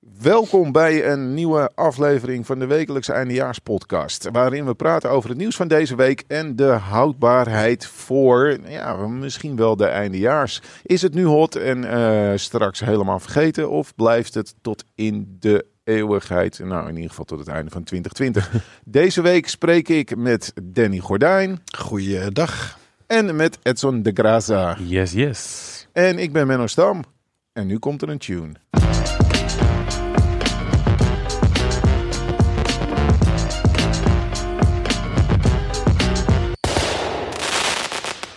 Welkom bij een nieuwe aflevering van de wekelijkse eindejaarspodcast. Waarin we praten over het nieuws van deze week en de houdbaarheid voor ja, misschien wel de eindejaars. Is het nu hot en uh, straks helemaal vergeten of blijft het tot in de eeuwigheid? Nou, in ieder geval tot het einde van 2020. Deze week spreek ik met Danny Gordijn. Goeiedag. En met Edson de Graza. Yes, yes. En ik ben Menno Stam. En nu komt er een tune.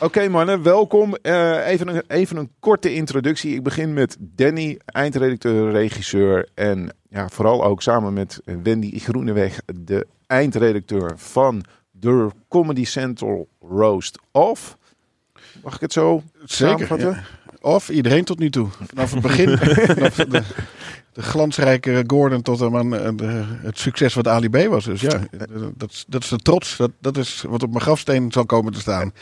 Oké mannen, welkom. Uh, even, een, even een korte introductie. Ik begin met Danny, eindredacteur, regisseur en ja, vooral ook samen met Wendy Groeneweg, de eindredacteur van de Comedy Central Roast Of. Mag ik het zo Zeker, ja. Of iedereen tot nu toe. Vanaf het begin. vanaf de, de, glansrijke Gordon tot aan de, het succes wat Ali B was. Dus ja, dat, dat is de trots. Dat, dat is wat op mijn grafsteen zal komen te staan.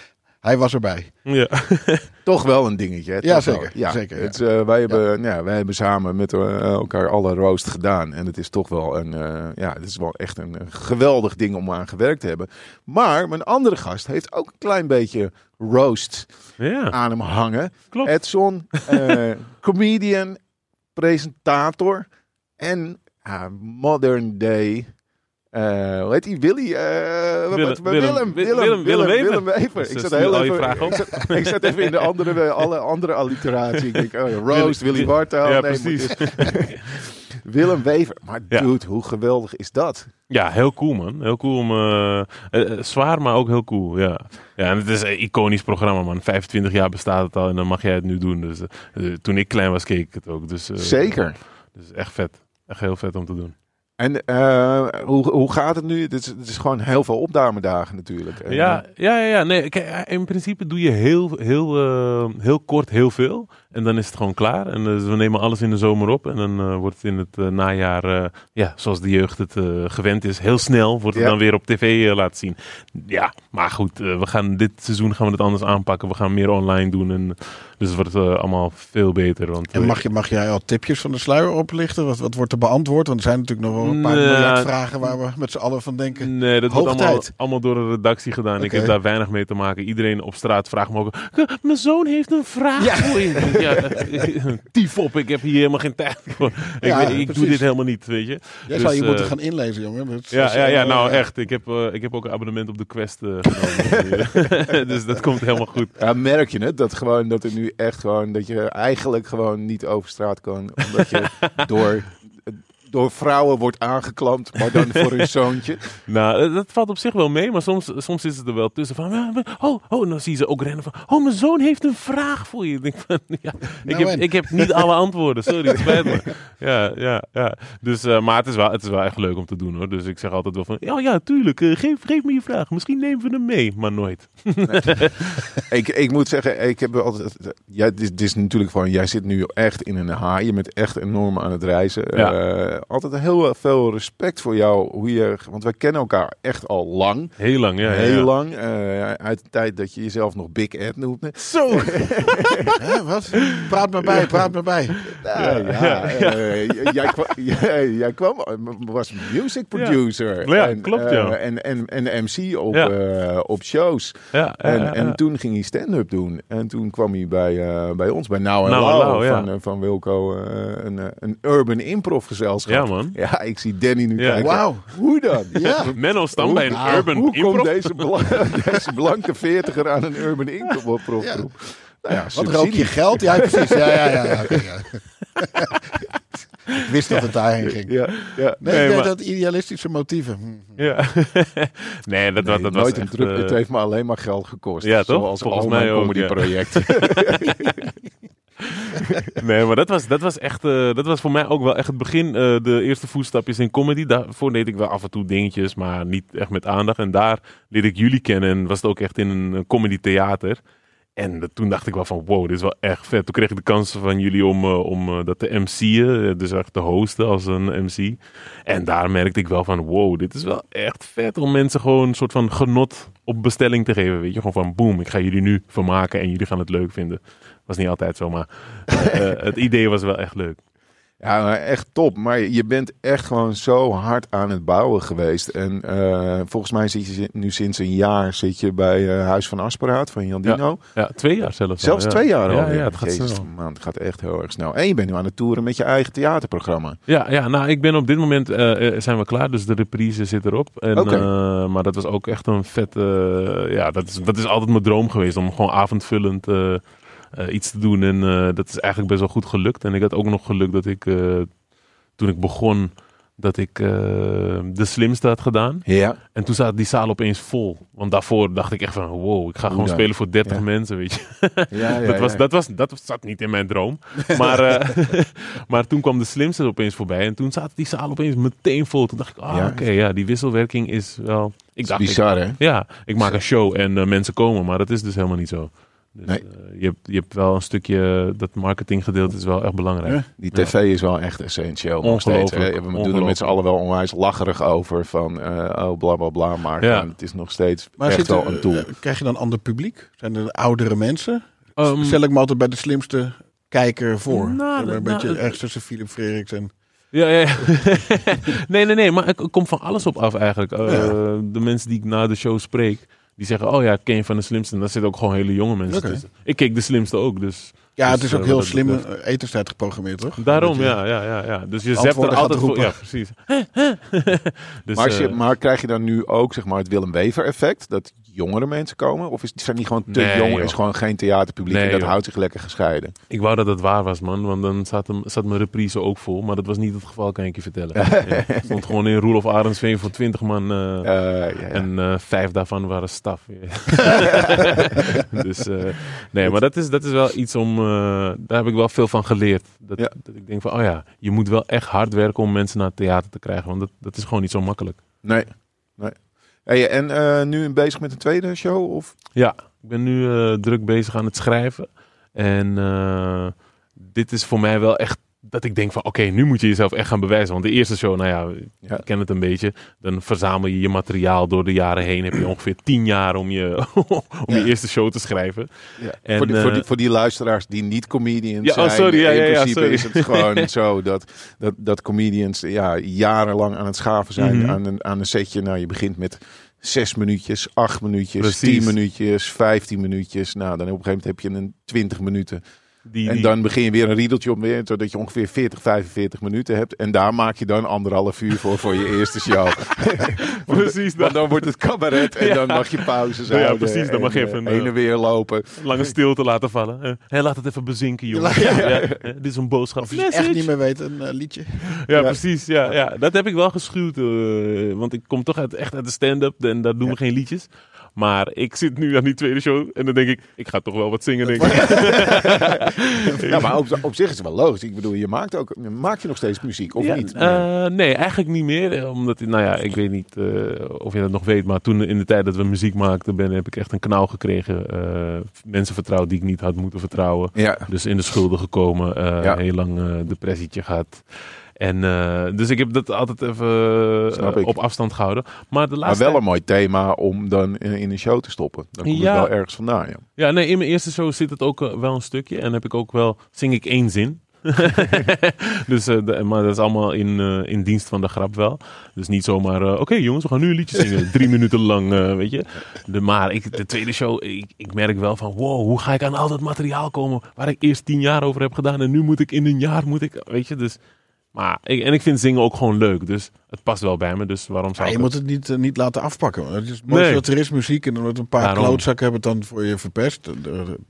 Hij was erbij. Ja. Toch wel een dingetje. Ja, zeker. Ja. zeker Het, uh, wij, hebben, ja. wij hebben samen met uh, elkaar alle roost gedaan. En het is toch wel een, uh, ja, het is wel echt een geweldig ding om aan gewerkt te hebben. Maar mijn andere gast heeft ook een klein beetje roast ja. aan hem hangen. Klopt. Edson, comedian, presentator en modern day hoe heet die? Willy? Uh, Willem, Willem, Willem, Willem, Wever. Ik zat heel even, ik zat, even in de andere, alle andere alliteratie. Ik denk, oh, Roast, Willy Bartel. Ja, precies. Willem Wever. Maar dude, hoe geweldig is dat? Ja, heel cool man. Heel cool om... Uh, uh, zwaar, maar ook heel cool. Ja. ja, en het is een iconisch programma man. 25 jaar bestaat het al en dan mag jij het nu doen. Dus uh, toen ik klein was, keek ik het ook. Dus, Zeker. Dus echt vet. Echt heel vet om te doen. En uh, hoe, hoe gaat het nu? Het is, het is gewoon heel veel opnamedagen natuurlijk. Ja, ja, ja, ja. Nee, kijk, in principe doe je heel, heel, uh, heel kort heel veel. En dan is het gewoon klaar. En dus we nemen alles in de zomer op. En dan uh, wordt het in het najaar, ja, zoals de jeugd het gewend is, heel snel wordt het ja. dan weer op tv laten zien. Ja, maar goed, we gaan dit seizoen gaan we het anders aanpakken. We gaan meer online doen. En, dus het wordt allemaal veel beter. Want, en mag, je, mag jij al tipjes van de sluier oplichten? Wat, wat wordt er beantwoord? Want er zijn natuurlijk nog wel een paar miljard vragen waar we met z'n allen van denken. Nee, dat wordt allemaal, allemaal door de redactie gedaan. Okay. Ik heb daar weinig mee te maken. Iedereen op straat vraagt me ook... Mijn zoon heeft een vraag ja. voor je. ja, tief op, ik heb hier helemaal geen tijd voor. Ja, ik, ik doe dit helemaal niet, weet je. Jij dus, zou je uh, moeten gaan inlezen, jongen. Dat ja, ja, ja, nou echt. Ik heb, uh, ik heb ook een abonnement op de Quest uh, genomen. dus dat komt helemaal goed. Ja, merk je het? Dat, gewoon, dat er nu echt gewoon... Dat je eigenlijk gewoon niet over straat kan. Omdat je door door vrouwen wordt aangeklampt, maar dan voor hun zoontje. Nou, eh, dat valt op zich wel mee, maar soms, soms is het er wel tussen van, oh, oh, dan zie je ze ook rennen van, oh, mijn zoon heeft een vraag voor je. Ik denk van, ja, ik, nou heb, ik heb niet alle antwoorden, sorry, het spijt me. Ja, ja, ja. Dus, uh, maar het is, wel, het is wel echt leuk om te doen hoor. Dus ik zeg altijd wel van, ja, ja, tuurlijk, uh, geef, geef me je vraag. Misschien nemen we hem mee, maar nooit. Nee. ik, ik moet zeggen, ik heb altijd, ja, dit, dit is natuurlijk van, jij zit nu echt in een haai, je bent echt enorm aan het reizen. Ja. Uh, altijd heel veel respect voor jou. Hoe je, want wij kennen elkaar echt al lang. Heel lang, ja. Heel ja. lang. Uh, uit de tijd dat je jezelf nog Big Ed noemde. Zo! Hè, wat? Praat maar bij, praat maar bij. Nou, ja, ja. Uh, jij, kwam, jij, jij, kwam, was music producer. Ja, en, klopt ja. En, en, en MC op, ja. op shows. Ja, en, en toen ging hij stand-up doen. En toen kwam hij bij, bij ons, bij Now nou, Lau, Lau van, van Wilco, een, een urban improv gezelschap. Ja, man. Ja, ik zie Danny nu ja. kijken. Wauw. Hoe dan? Ja. Menno Stam bij een nou, urban hoe improv. komt deze, bla deze blanke veertiger aan een urban improv groep? Ja. Nou ja, Wat rook je geld? Ja, precies. Ja, ja, ja. ja, okay, ja. ik wist dat het daarheen ging. Ja, ja. Nee, nee maar... dat idealistische motieven. Ja. nee, dat, nee, dat, dat nooit was een druk. uh... Het heeft me alleen maar geld gekost. Ja, toch? Zoals Volgens al mij mijn ook, comedyprojecten. nee, maar dat was, dat was echt, uh, dat was voor mij ook wel echt het begin, uh, de eerste voetstapjes in comedy. Daarvoor deed ik wel af en toe dingetjes, maar niet echt met aandacht. En daar leerde ik jullie kennen en was het ook echt in een comedy theater. En toen dacht ik wel van, wow, dit is wel echt vet. Toen kreeg ik de kans van jullie om, uh, om dat te MC'en, dus echt te hosten als een MC. En daar merkte ik wel van, wow, dit is wel echt vet om mensen gewoon een soort van genot op bestelling te geven. Weet je, gewoon van, boom, ik ga jullie nu vermaken en jullie gaan het leuk vinden. Was niet altijd zo, maar uh, het idee was wel echt leuk. Ja, echt top. Maar je bent echt gewoon zo hard aan het bouwen geweest. En eh, volgens mij zit je nu sinds een jaar zit je bij eh, Huis van Asperaat van Jan Dino. Ja, twee jaar zelfs. al, Zelfs ja. twee jaar ja, al. Ja, het gaat snel. man, het gaat echt heel erg snel. En je bent nu aan het toeren met je eigen theaterprogramma. Ja, ja, nou, ik ben op dit moment eh, eh, zijn we klaar, dus de reprise zit erop. En, Oké. eh, maar dat was ook echt een vet. eh, ja, dat is, dat is altijd mijn droom geweest om gewoon avondvullend eh, eh, iets te doen. En eh, dat is eigenlijk best wel goed gelukt. En ik had ook nog geluk dat ik eh, toen ik begon, dat ik eh, de slimste had gedaan. Ja. En toen zat die zaal opeens vol. Want daarvoor dacht ik echt van, wow, ik ga gewoon spelen voor 30 Ja. mensen, weet je. ja, ja dat, was, dat, was, dat zat niet in mijn droom. Maar, eh, maar toen kwam de slimste opeens voorbij. En toen zat die zaal opeens meteen vol. Toen dacht ik, ah, oké, ja, die wisselwerking is wel... Ik dacht, ik- Bizar, hè? ja, ik maak een show en eh, mensen komen. Maar dat is dus helemaal niet zo. Dus, Nee. eh, je, hebt, je hebt wel een stukje, dat marketinggedeelte is wel echt belangrijk. Ja. Die tv is wel echt essentieel. nog steeds, hè. We doen er met z'n allen wel onwijs lacherig over. Van, eh, oh, bla bla bla. Maar Ja. het is nog steeds Maar echt wel een tool. eh, krijg je dan ander publiek? Zijn er oudere mensen? Ehm, Stel ik me altijd bij de slimste kijker voor. Nou, een beetje nou, ergens tussen Philip Freriks en... Ja, ja. ja. nee, nee, nee. Maar ik kom van alles op af eigenlijk. Eh, Ja. De mensen die ik na de show spreek, die zeggen, oh ja, ken je van de slimste. En daar zitten ook gewoon hele jonge mensen tussen. Ik keek de slimste ook, dus... Ja, Dus, het is eh, ook heel wat dat slim betreft. eh, etenstijd geprogrammeerd, toch? Daarom, je- ja, ja, ja, ja. Dus je zet er altijd voor... Ja, precies. dus, maar, je, eh, maar krijg je dan nu ook zeg maar, het Willem Wever effect? Dat jongere mensen komen? Of is, zijn die gewoon te Nee, jong? joh. Is gewoon geen theaterpubliek Nee, en dat joh. houdt zich lekker gescheiden? ik wou dat het waar was, man. Want dan zat, hem, zat mijn reprise ook vol. Maar dat was niet het geval, kan ik je vertellen. ja, ik stond gewoon in Roelof Arendsveen voor 20 man... eh, Eh, ja, ja. En eh, vijf daarvan waren staf. dus nee, maar dat is, dat is wel iets om. daar heb ik wel veel van geleerd. Dat ik denk van, oh ja, je moet wel echt hard werken om mensen naar het theater te krijgen. Want dat, dat is gewoon niet zo makkelijk. Nee. nee. En eh, nu bezig met een tweede show? Of? Ja, ik ben nu eh, druk bezig aan het schrijven. En eh, dit is voor mij wel echt dat ik denk van, oké, nu moet je jezelf echt gaan bewijzen. Want de eerste show, nou ja, Ja. ik ken het een beetje. Dan verzamel je je materiaal door de jaren heen. Heb je ongeveer tien jaar om je, om je Ja. eerste show te schrijven. En, voor, die, voor, eh, die, voor die luisteraars die niet comedians Ja, oh, zijn. sorry, ja, in ja, ja, principe sorry. is het gewoon zo dat, dat, dat comedians ja, jarenlang aan het schaven zijn Mhm. aan, een, aan een setje. Nou, je begint met zes minuutjes, acht minuutjes, Precies. tien minuutjes, vijftien minuutjes. Nou, dan op een gegeven moment heb je een twintig minuten. Die, En die- dan begin je weer een riedeltje op weer, zodat je ongeveer 40, 45 minuten hebt. En daar maak je dan anderhalf uur voor, voor je eerste show. precies, Want dan wordt het cabaret en dan mag je pauzes Ja, houden. precies, dan en, mag je eh, even, heen eh, en weer lopen. lange stilte laten vallen. Eh, laat het even bezinken, jongens. Ja, Ja, eh, dit is een boodschap. Of je echt niet meer weet, een eh, liedje. Ja, Ja. precies. Ja, ja. Dat heb ik wel geschuwd. eh, want ik kom toch uit, echt uit de stand-up en daar doen we geen liedjes. Maar ik zit nu aan die tweede show en dan denk ik, ik ga toch wel wat zingen. Denk ik. Ja, maar op, op zich is het wel logisch. Ik bedoel, je maakt, ook, maak je nog steeds muziek, of Ja, niet? eh, nee, eigenlijk niet meer. eh, Omdat, nou ja, ik weet niet eh, of je dat nog weet. Maar toen in de tijd dat we muziek maakten, ben, heb ik echt een knauw gekregen. eh, mensen vertrouwd die ik niet had moeten vertrouwen. ja. Dus in de schulden gekomen. Ja. Heel lang depressietje gehad. En, eh, dus ik heb dat altijd even eh, op afstand gehouden. Maar de Maar laatste wel een mooi thema om dan in, in een show te stoppen. Dan komt Ja. het wel ergens vandaan, ja. Ja, nee, in mijn eerste show zit het ook eh, wel een stukje. En heb ik ook wel, zing ik één zin. dus, de- maar dat is allemaal in, in dienst van de grap wel. Dus niet zomaar, oké jongens, we gaan nu een liedje zingen. Drie minuten lang, weet je. De, maar ik, de tweede show, ik, ik merk wel van, wow, hoe ga ik aan al dat materiaal komen waar ik eerst tien jaar over heb gedaan. En nu moet ik in een jaar, moet ik, weet je. Dus, maar, ik, en ik vind zingen ook gewoon leuk. Dus het past wel bij me. Dus waarom zou Ja, je het- moet het niet, eh, niet laten afpakken. Het is Nee. dat er is muziek en dan wordt een paar Daarom. klootzakken hebben het dan voor je verpest.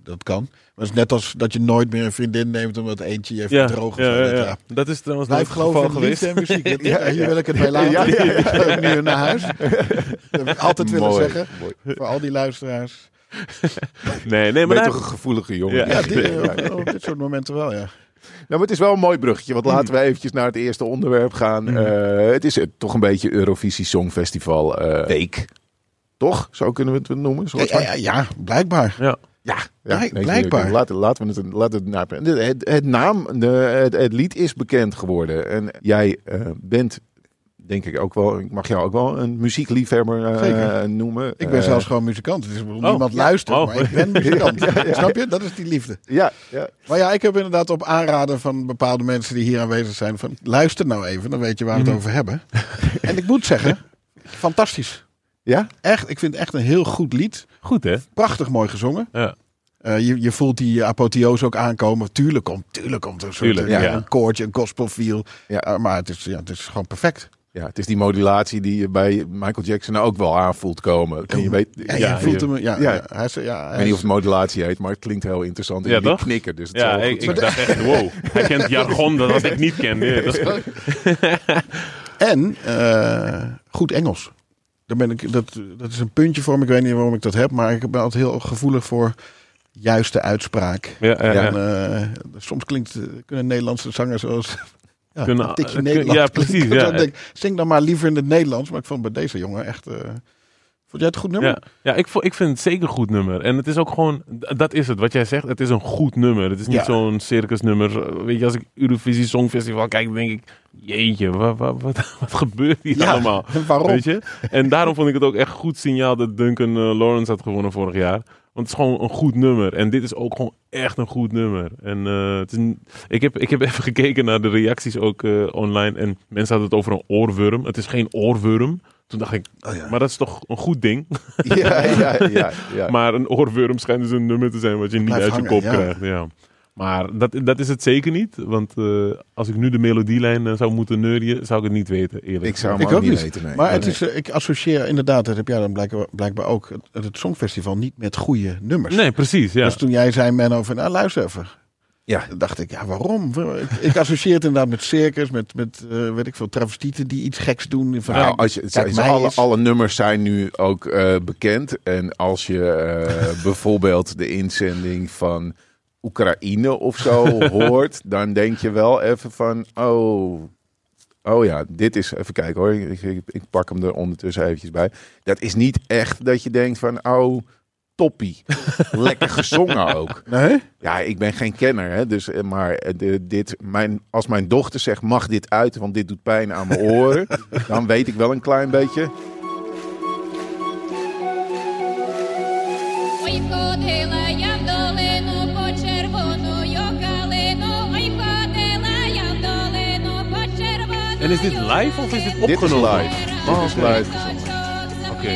Dat, kan. Maar het is net als dat je nooit meer een vriendin neemt omdat eentje je even ja, droog ja, ja, gezet. ja. Ja. Dat is trouwens Blijf geloven geval in liefde geweest. en muziek. Ja, Hier ja. wil ik het bij laten. Ja, ja, ja. Ik ga ook nu naar huis. Dat heb ik altijd willen Mooi, zeggen. mooi. Voor al die luisteraars. Nee, nee, maar ben toch een gevoelige jongen. Ja. Ja, die, Ja, ja. op, op dit soort momenten wel, ja. Nou, maar het is wel een mooi bruggetje, want laten we eventjes naar het eerste onderwerp gaan. Mm. Eh, het is eh, toch een beetje Eurovisie Songfestival eh, week. Toch? Zo kunnen we het noemen. Ja, ja, ja, ja, blijkbaar. ja. Ja, Blijk- nee, blijkbaar. Laten, laten we het, laten we het, het, het naam, de, het, het lied is bekend geworden. En jij eh, bent denk ik ook wel, ik mag jou ook wel een muziekliefhebber Zeker. noemen. Ik ben Eh, zelfs gewoon muzikant. Wel Oh. niemand luistert, Oh. maar ik ben muzikant. Snap je? Dat is die liefde. Ja, ja. Maar ja, ik heb inderdaad op aanraden van bepaalde mensen die hier aanwezig zijn... van luister nou even, dan weet je waar we het Mhm. over hebben. en ik moet zeggen, fantastisch. ja? Echt, ik vind het echt een heel goed lied. Goed, hè? Prachtig mooi gezongen. Ja. Eh, je, je voelt die apotheose ook aankomen. Tuurlijk komt, tuurlijk komt er een soort Tuurlijk, ja. een koortje, een gospel feel. Ja. Maar het is, ja, het is gewoon perfect. Ja, het is die modulatie die je bij Michael Jackson ook wel aanvoelt komen. En je weet, Ja, ja, je voelt hem. Ja, ja. ja. hij is, ja, ik hij weet niet of het modulatie heet, maar het klinkt heel interessant. En Ja, die toch? knikken, dus het Ja, zal ik, goed ik dacht echt, wow. Hij kent jargon dat ik niet ken. Nee, dat is- En eh, goed Engels. Daar ben ik, dat, dat is een puntje voor me. Ik weet niet waarom ik dat heb, maar ik ben altijd heel gevoelig voor juiste uitspraak. ja, ja, ja. En, eh, soms klinkt, eh, kunnen Nederlandse zangers zoals ja, Kunnen- een tikje Nederlands ja, precies, ja. Dan denk zing dan maar liever in het Nederlands. Maar ik vond bij deze jongen echt... eh, vond jij het goed nummer? Ja, ja ik, ik vind het zeker een goed nummer. En het is ook gewoon, dat is het, wat jij zegt. Het is een goed nummer. Het is niet Ja. zo'n circusnummer. Eh, Weet je, als ik Eurovisie Songfestival kijk, denk ik, jeetje, wat, wat, wat, wat gebeurt hier Ja, allemaal? Waarom? Weet je? En daarom vond ik het ook echt goed signaal dat Duncan eh, Lawrence had gewonnen vorig jaar. Want het is gewoon een goed nummer. En dit is ook gewoon echt een goed nummer. En eh, het is een- ik, heb, ik heb even gekeken naar de reacties ook eh, online. En mensen hadden het over een oorworm. Het is geen oorworm. Toen dacht ik, Oh ja. maar dat is toch een goed ding? Ja, ja, ja. ja. Maar een oorworm schijnt dus een nummer te zijn wat je niet uit je kop ja. krijgt. Ja. Maar dat, dat is het zeker niet. Want eh, als ik nu de melodielijn eh, zou moeten neurien, zou ik het niet weten, eerlijk ik zou hem Ik ook niet weten. Nee. Maar het is, eh, ik associeer inderdaad, dat heb jij dan blijkbaar, blijkbaar ook, het, het Songfestival niet met goede nummers. Nee, precies. Ja. Dus toen jij zei, Menno, van nou luister even. Ja. Dan dacht ik, ja waarom? Ik, associeer het inderdaad met circus, met, met eh, weet ik veel, travestieten die iets geks doen. Van, Nou, als je, kijk, alle, is- alle nummers zijn nu ook eh, bekend. En als je eh, bijvoorbeeld de inzending van Oekraïne of zo hoort, dan denk je wel even van, oh, oh ja, dit is, even kijken hoor, ik, ik, ik pak hem er ondertussen eventjes bij. Dat is niet echt dat je denkt van, oh, toppie. Lekker gezongen ook. Nee? Ja, ik ben geen kenner, hè, dus, eh, maar eh, de, dit, mijn, als mijn dochter zegt, mag dit uit, want dit doet pijn aan mijn oren, dan weet ik wel een klein beetje. En is dit live of is dit Dit is opgenomen? live. Oh, Dit is oké. live gezongen. Oké.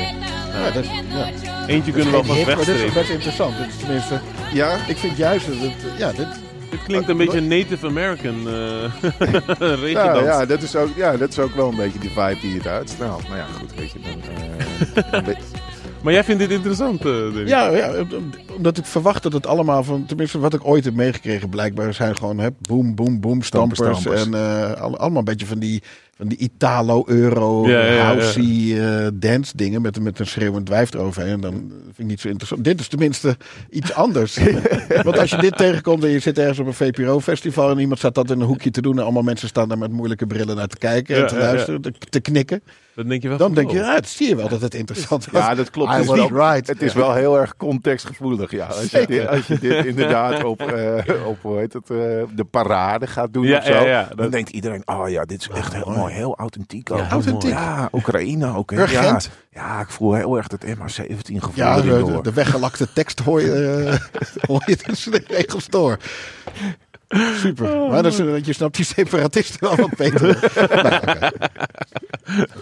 Ja, dat, ja. Eentje kunnen we alvast hit, maar dit is wegstrepen. best interessant. Dit is tenminste, Ja, ik vind juist dat het, ja, dit, Dit klinkt een beetje Native American eh ja, regendans. ja, dat is ook, ja, dat is ook wel een beetje die vibe die het uitstraalt. Nou ja, goed, weet je. Dan, eh, Maar jij vindt dit interessant, eh Danny? Ja, ja, omdat ik verwacht dat het allemaal van, tenminste wat ik ooit heb meegekregen, blijkbaar zijn gewoon hè, boom, boom, boom, stampers. Stampers, En eh, al- allemaal een beetje van die, van die Italo-Euro, Ja, ja, ja, ja. housey eh, dance dingen met, met een schreeuwend wijf eroverheen. En dan vind ik niet zo interessant. Dit is tenminste iets anders. Want als je dit tegenkomt en je zit ergens op een VPRO-festival en iemand staat dat in een hoekje te doen en allemaal mensen staan daar met moeilijke brillen naar te kijken Ja, en te ja, ja. luisteren, te, te knikken. Dan denk je wel Dan denk je, oh. ja, het zie je wel dat het interessant was. ja, dat klopt. Het is, was right. het is wel heel erg contextgevoelig. Ja. Als, je dit, als je dit inderdaad op, eh, op hoe heet het, eh, de parade gaat doen Ja, of zo, ja, ja, dan dat- denkt iedereen, oh ja, dit is echt heel mooi, heel authentiek. ook. Ja, authentiek. Ja, Oekraïne ook. Ja, ja, ik voel heel erg het MH17 gevoel Ja, de, door. de, de weggelakte tekst hoor je, eh, hoor je tussen de regels door. Super. Maar dat je snapt die separatisten wel wat beter. Nee,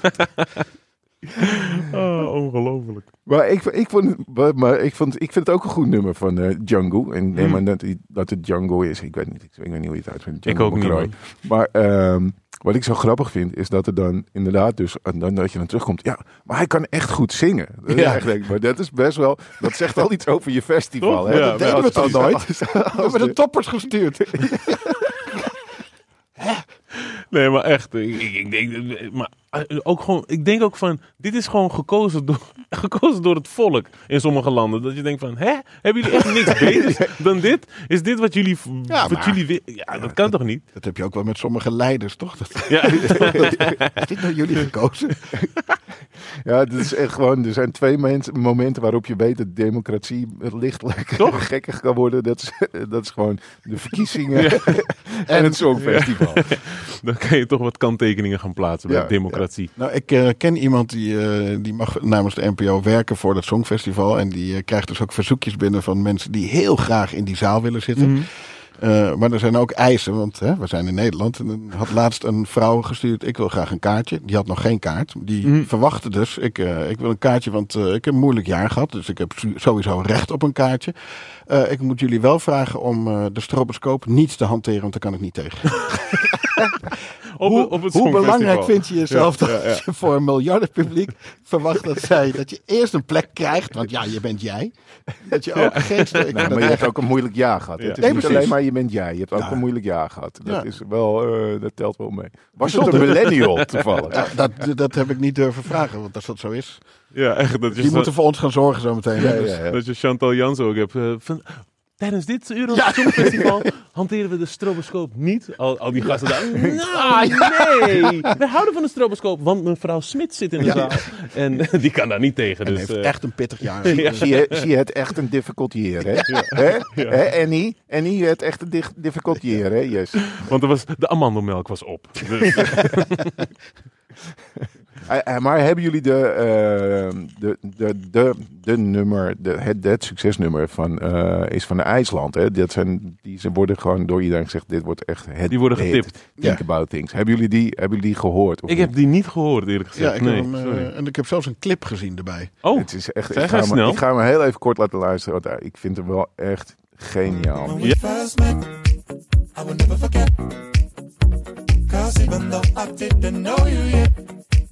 oké. Oh, ongelooflijk. Maar ik, ik, vond, maar- maar ik, vond, ik vind het ook een goed nummer van eh, Django. En neem maar dat, dat het Django is. Ik weet niet, ik weet niet hoe je het uitspreekt. Ik ook niet, man. Maar ehm, wat ik zo grappig vind, is dat er dan inderdaad dus, en dan dat je dan terugkomt. Ja, maar hij kan echt goed zingen. Dat Ja. denk, maar dat is best wel, dat zegt al iets over je festival. Hè? Ja, Dat deden we toch nooit? als- We hebben de- de toppers gestuurd. Nee, maar echt. Ik, ik, denk, maar eh, ook gewoon, ik denk ook van, dit is gewoon gekozen door, gekozen door het volk in sommige landen. Dat je denkt van, hè? Hebben jullie echt niks beters dan dit? Is dit wat jullie, Ja, wat maar- jullie Ja, dat kan toch niet? Dat heb je ook wel met sommige leiders, toch? Dat, Ja. is dit nou jullie gekozen? Ja, het is echt gewoon, er zijn twee momenten waarop je weet dat democratie lichtelijk Toch? gekkig kan worden. Dat is, dat is gewoon de verkiezingen en het Songfestival. Dan kan je toch wat kanttekeningen gaan plaatsen bij Ja, democratie. Nou, ik eh, ken iemand die, eh, die mag namens de NPO werken voor dat Songfestival. En die eh, krijgt dus ook verzoekjes binnen van mensen die heel graag in die zaal willen zitten. Mhm. Maar er zijn ook eisen, want hè, we zijn in Nederland. En had laatst een vrouw gestuurd, ik wil graag een kaartje. Die had nog geen kaart. Die Mhm. verwachtte dus, ik, ik wil een kaartje, want ik heb een moeilijk jaar gehad. Dus ik heb sowieso recht op een kaartje. Ik moet jullie wel vragen om de stroboscoop niet te hanteren, want daar kan ik niet tegen. Op, hoe, op het hoe belangrijk vind je jezelf Ja, dat ja, ja. je voor een miljardenpubliek verwacht dat zij dat je eerst een plek krijgt, want ja, je bent jij. Dat je ook geen. Vind maar je hebt ook een moeilijk jaar gehad. Ja. Het is Nee, niet precies. alleen maar je bent jij. Je hebt ook een moeilijk jaar gehad. Dat, Ja. is wel, eh, dat telt wel mee. Was het een millennial toevallig? Ja, dat, dat heb ik niet durven vragen, want als dat zo is. Ja, echt. Dat je, Die moeten voor ons gaan zorgen zo meteen. Ja, dus- ja, ja. dat je Chantal Jans ook hebt. eh, van, tijdens dit Eurovisie Songfestival hanteren we de stroboscoop niet. Al, al die gasten daar. Nou, nee. We houden van de stroboscoop, want mevrouw Smit zit in de zaal. En die kan daar niet tegen. En Dus, heeft eh, echt een pittig jaar. Ja. Zie je, zie je het echt een difficult year, hè? Hè? Hè, Annie? Annie, het echt een di- difficult year, hè? Yes. want er was, de amandelmelk was op. Dus, Eh, eh, maar hebben jullie de, eh, de, de, de, de nummer, de, het, het succesnummer van, eh, is van IJsland, hè? Dat zijn, die ze worden gewoon door iedereen gezegd, dit wordt echt het Die worden hit. getipt. Think Ja. about things. Hebben jullie die, hebben jullie die gehoord? of ik niet? heb die niet gehoord, eerlijk Ja, gezegd. ik nee, heb hem, eh, sorry. en ik heb zelfs een clip gezien erbij. Oh, Het is echt, ik, ga snel. ik ga hem heel even kort laten luisteren, want eh, ik vind hem wel echt geniaal. When we first met, I will never forget. Cause even though I didn't know you yet,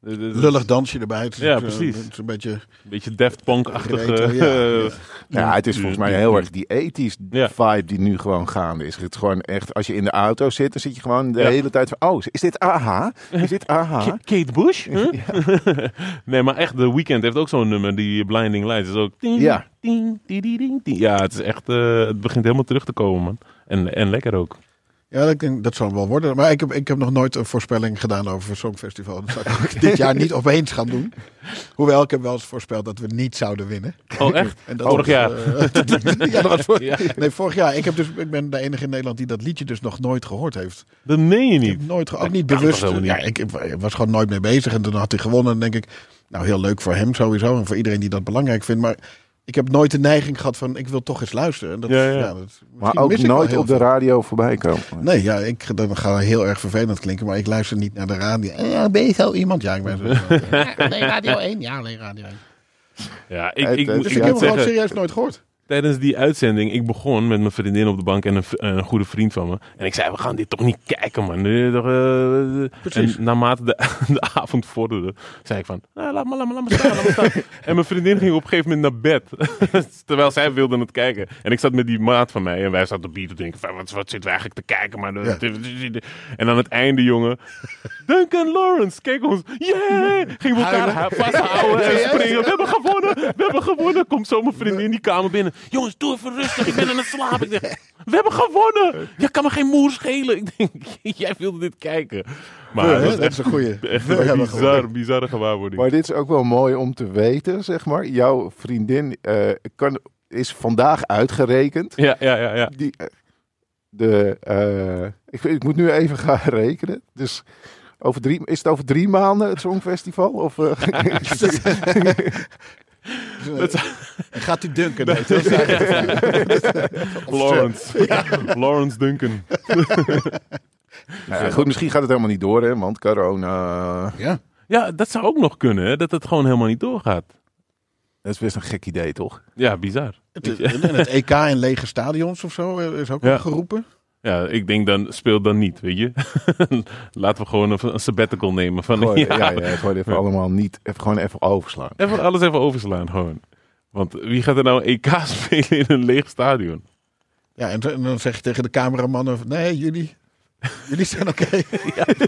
Lullig dansje erbij. Het Ja, eh, precies. Het is een beetje... Een beetje Daft Punk-achtige... Retro, ja, ja. Ja, het is volgens mij heel erg die ethisch Ja. vibe die nu gewoon gaande is. Het is gewoon echt, als je in de auto zit, dan zit je gewoon de Ja. hele tijd van, oh, is dit AHA? Is dit AHA? K- Kate Bush? Huh? nee, maar echt, The Weeknd heeft ook zo'n nummer, die Blinding Lights. is ook... Ding, Ja. ding, ding, ding, ding, ding. Ja, het is echt... eh, het begint helemaal terug te komen, man. En, en lekker ook. Ja, ik denk, dat zal wel worden. Maar ik heb, ik heb nog nooit een voorspelling gedaan over het Songfestival. Dat zou ik dit jaar niet opeens gaan doen. Hoewel, ik heb wel eens voorspeld dat we niet zouden winnen. Oh, echt? En dat Vorig was, jaar. ja, dat was voor, Ja. Nee, vorig jaar. Ik, heb dus, ik ben de enige in Nederland die dat liedje dus nog nooit gehoord heeft. Dat meen je niet. nooit, ook Dat niet bewust. Ja, ik, ik was gewoon nooit mee bezig. En toen had hij gewonnen. En dan denk ik, nou heel leuk voor hem sowieso. En voor iedereen die dat belangrijk vindt. Maar ik heb nooit de neiging gehad van, ik wil toch eens luisteren. En dat, Ja, ja. dat, Maar misschien ook mis ik wel nooit op de radio voorbij komen. Nee, ja, ik, dat gaat heel erg vervelend klinken, maar ik luister niet naar de radio. Eh, Ja, ben je zo iemand? Ja, ik ben zo. Alleen Radio 1? Ja, alleen Radio 1. Ja, ik, ik, het- Dus ik heb hem gewoon serieus nooit gehoord. Tijdens die uitzending, ik begon met mijn vriendin op de bank en een, een goede vriend van me. En ik zei, we gaan dit toch niet kijken, man. Eh, eh. En naarmate de, de avond vorderde, zei ik van, nou, laat maar, laat maar, laat maar staan, laat maar staan. En mijn vriendin ging op een gegeven moment naar bed. Terwijl zij wilde het kijken. En ik zat met die maat van mij en wij zaten op bier te denken, van, wat, wat zitten we eigenlijk te kijken? Maar de- En aan het einde, jongen, Duncan Lawrence, kijk ons, yeah! Gingen we elkaar vasthouden en springen. We hebben gewonnen, we hebben gewonnen. Komt zo mijn vriendin in die kamer binnen. Jongens, doe even rustig, ik ben aan het slapen. Ik we hebben gewonnen. Ja, kan me geen moer schelen. Ik denk, jij wilde dit kijken. Maar dat dat echt, is een goeie. echt een bizar, bizarre gewaarwording. Maar dit is ook wel mooi om te weten, zeg maar. Jouw vriendin eh, kan, is vandaag uitgerekend. Ja, ja, ja. ja. Die, eh, de, eh, ik, ik moet nu even gaan rekenen. Dus over drie, is het over drie maanden het Songfestival? Of, eh, Gaat dunken? Nee, dat. Lawrence. Lawrence Duncan. nou ja, goed, misschien gaat het helemaal niet door, hè, want corona. Ja. Ja, dat zou ook nog kunnen, hè, dat het gewoon helemaal niet doorgaat. Dat is best een gek idee, toch? Ja, bizar. Het, en het EK in lege stadions of zo eh, is ook Ja. geroepen. Ja, ik denk dan, speel dan niet, weet je. Laten we gewoon een, een sabbatical nemen. Van, Gewoon, ja, ja, ja, gewoon even allemaal niet, even, gewoon even overslaan. Even alles even overslaan, gewoon. Want wie gaat er nou een EK spelen in een leeg stadion? Ja, en, dan zeg je tegen de cameramannen: nee, jullie, jullie zijn oké.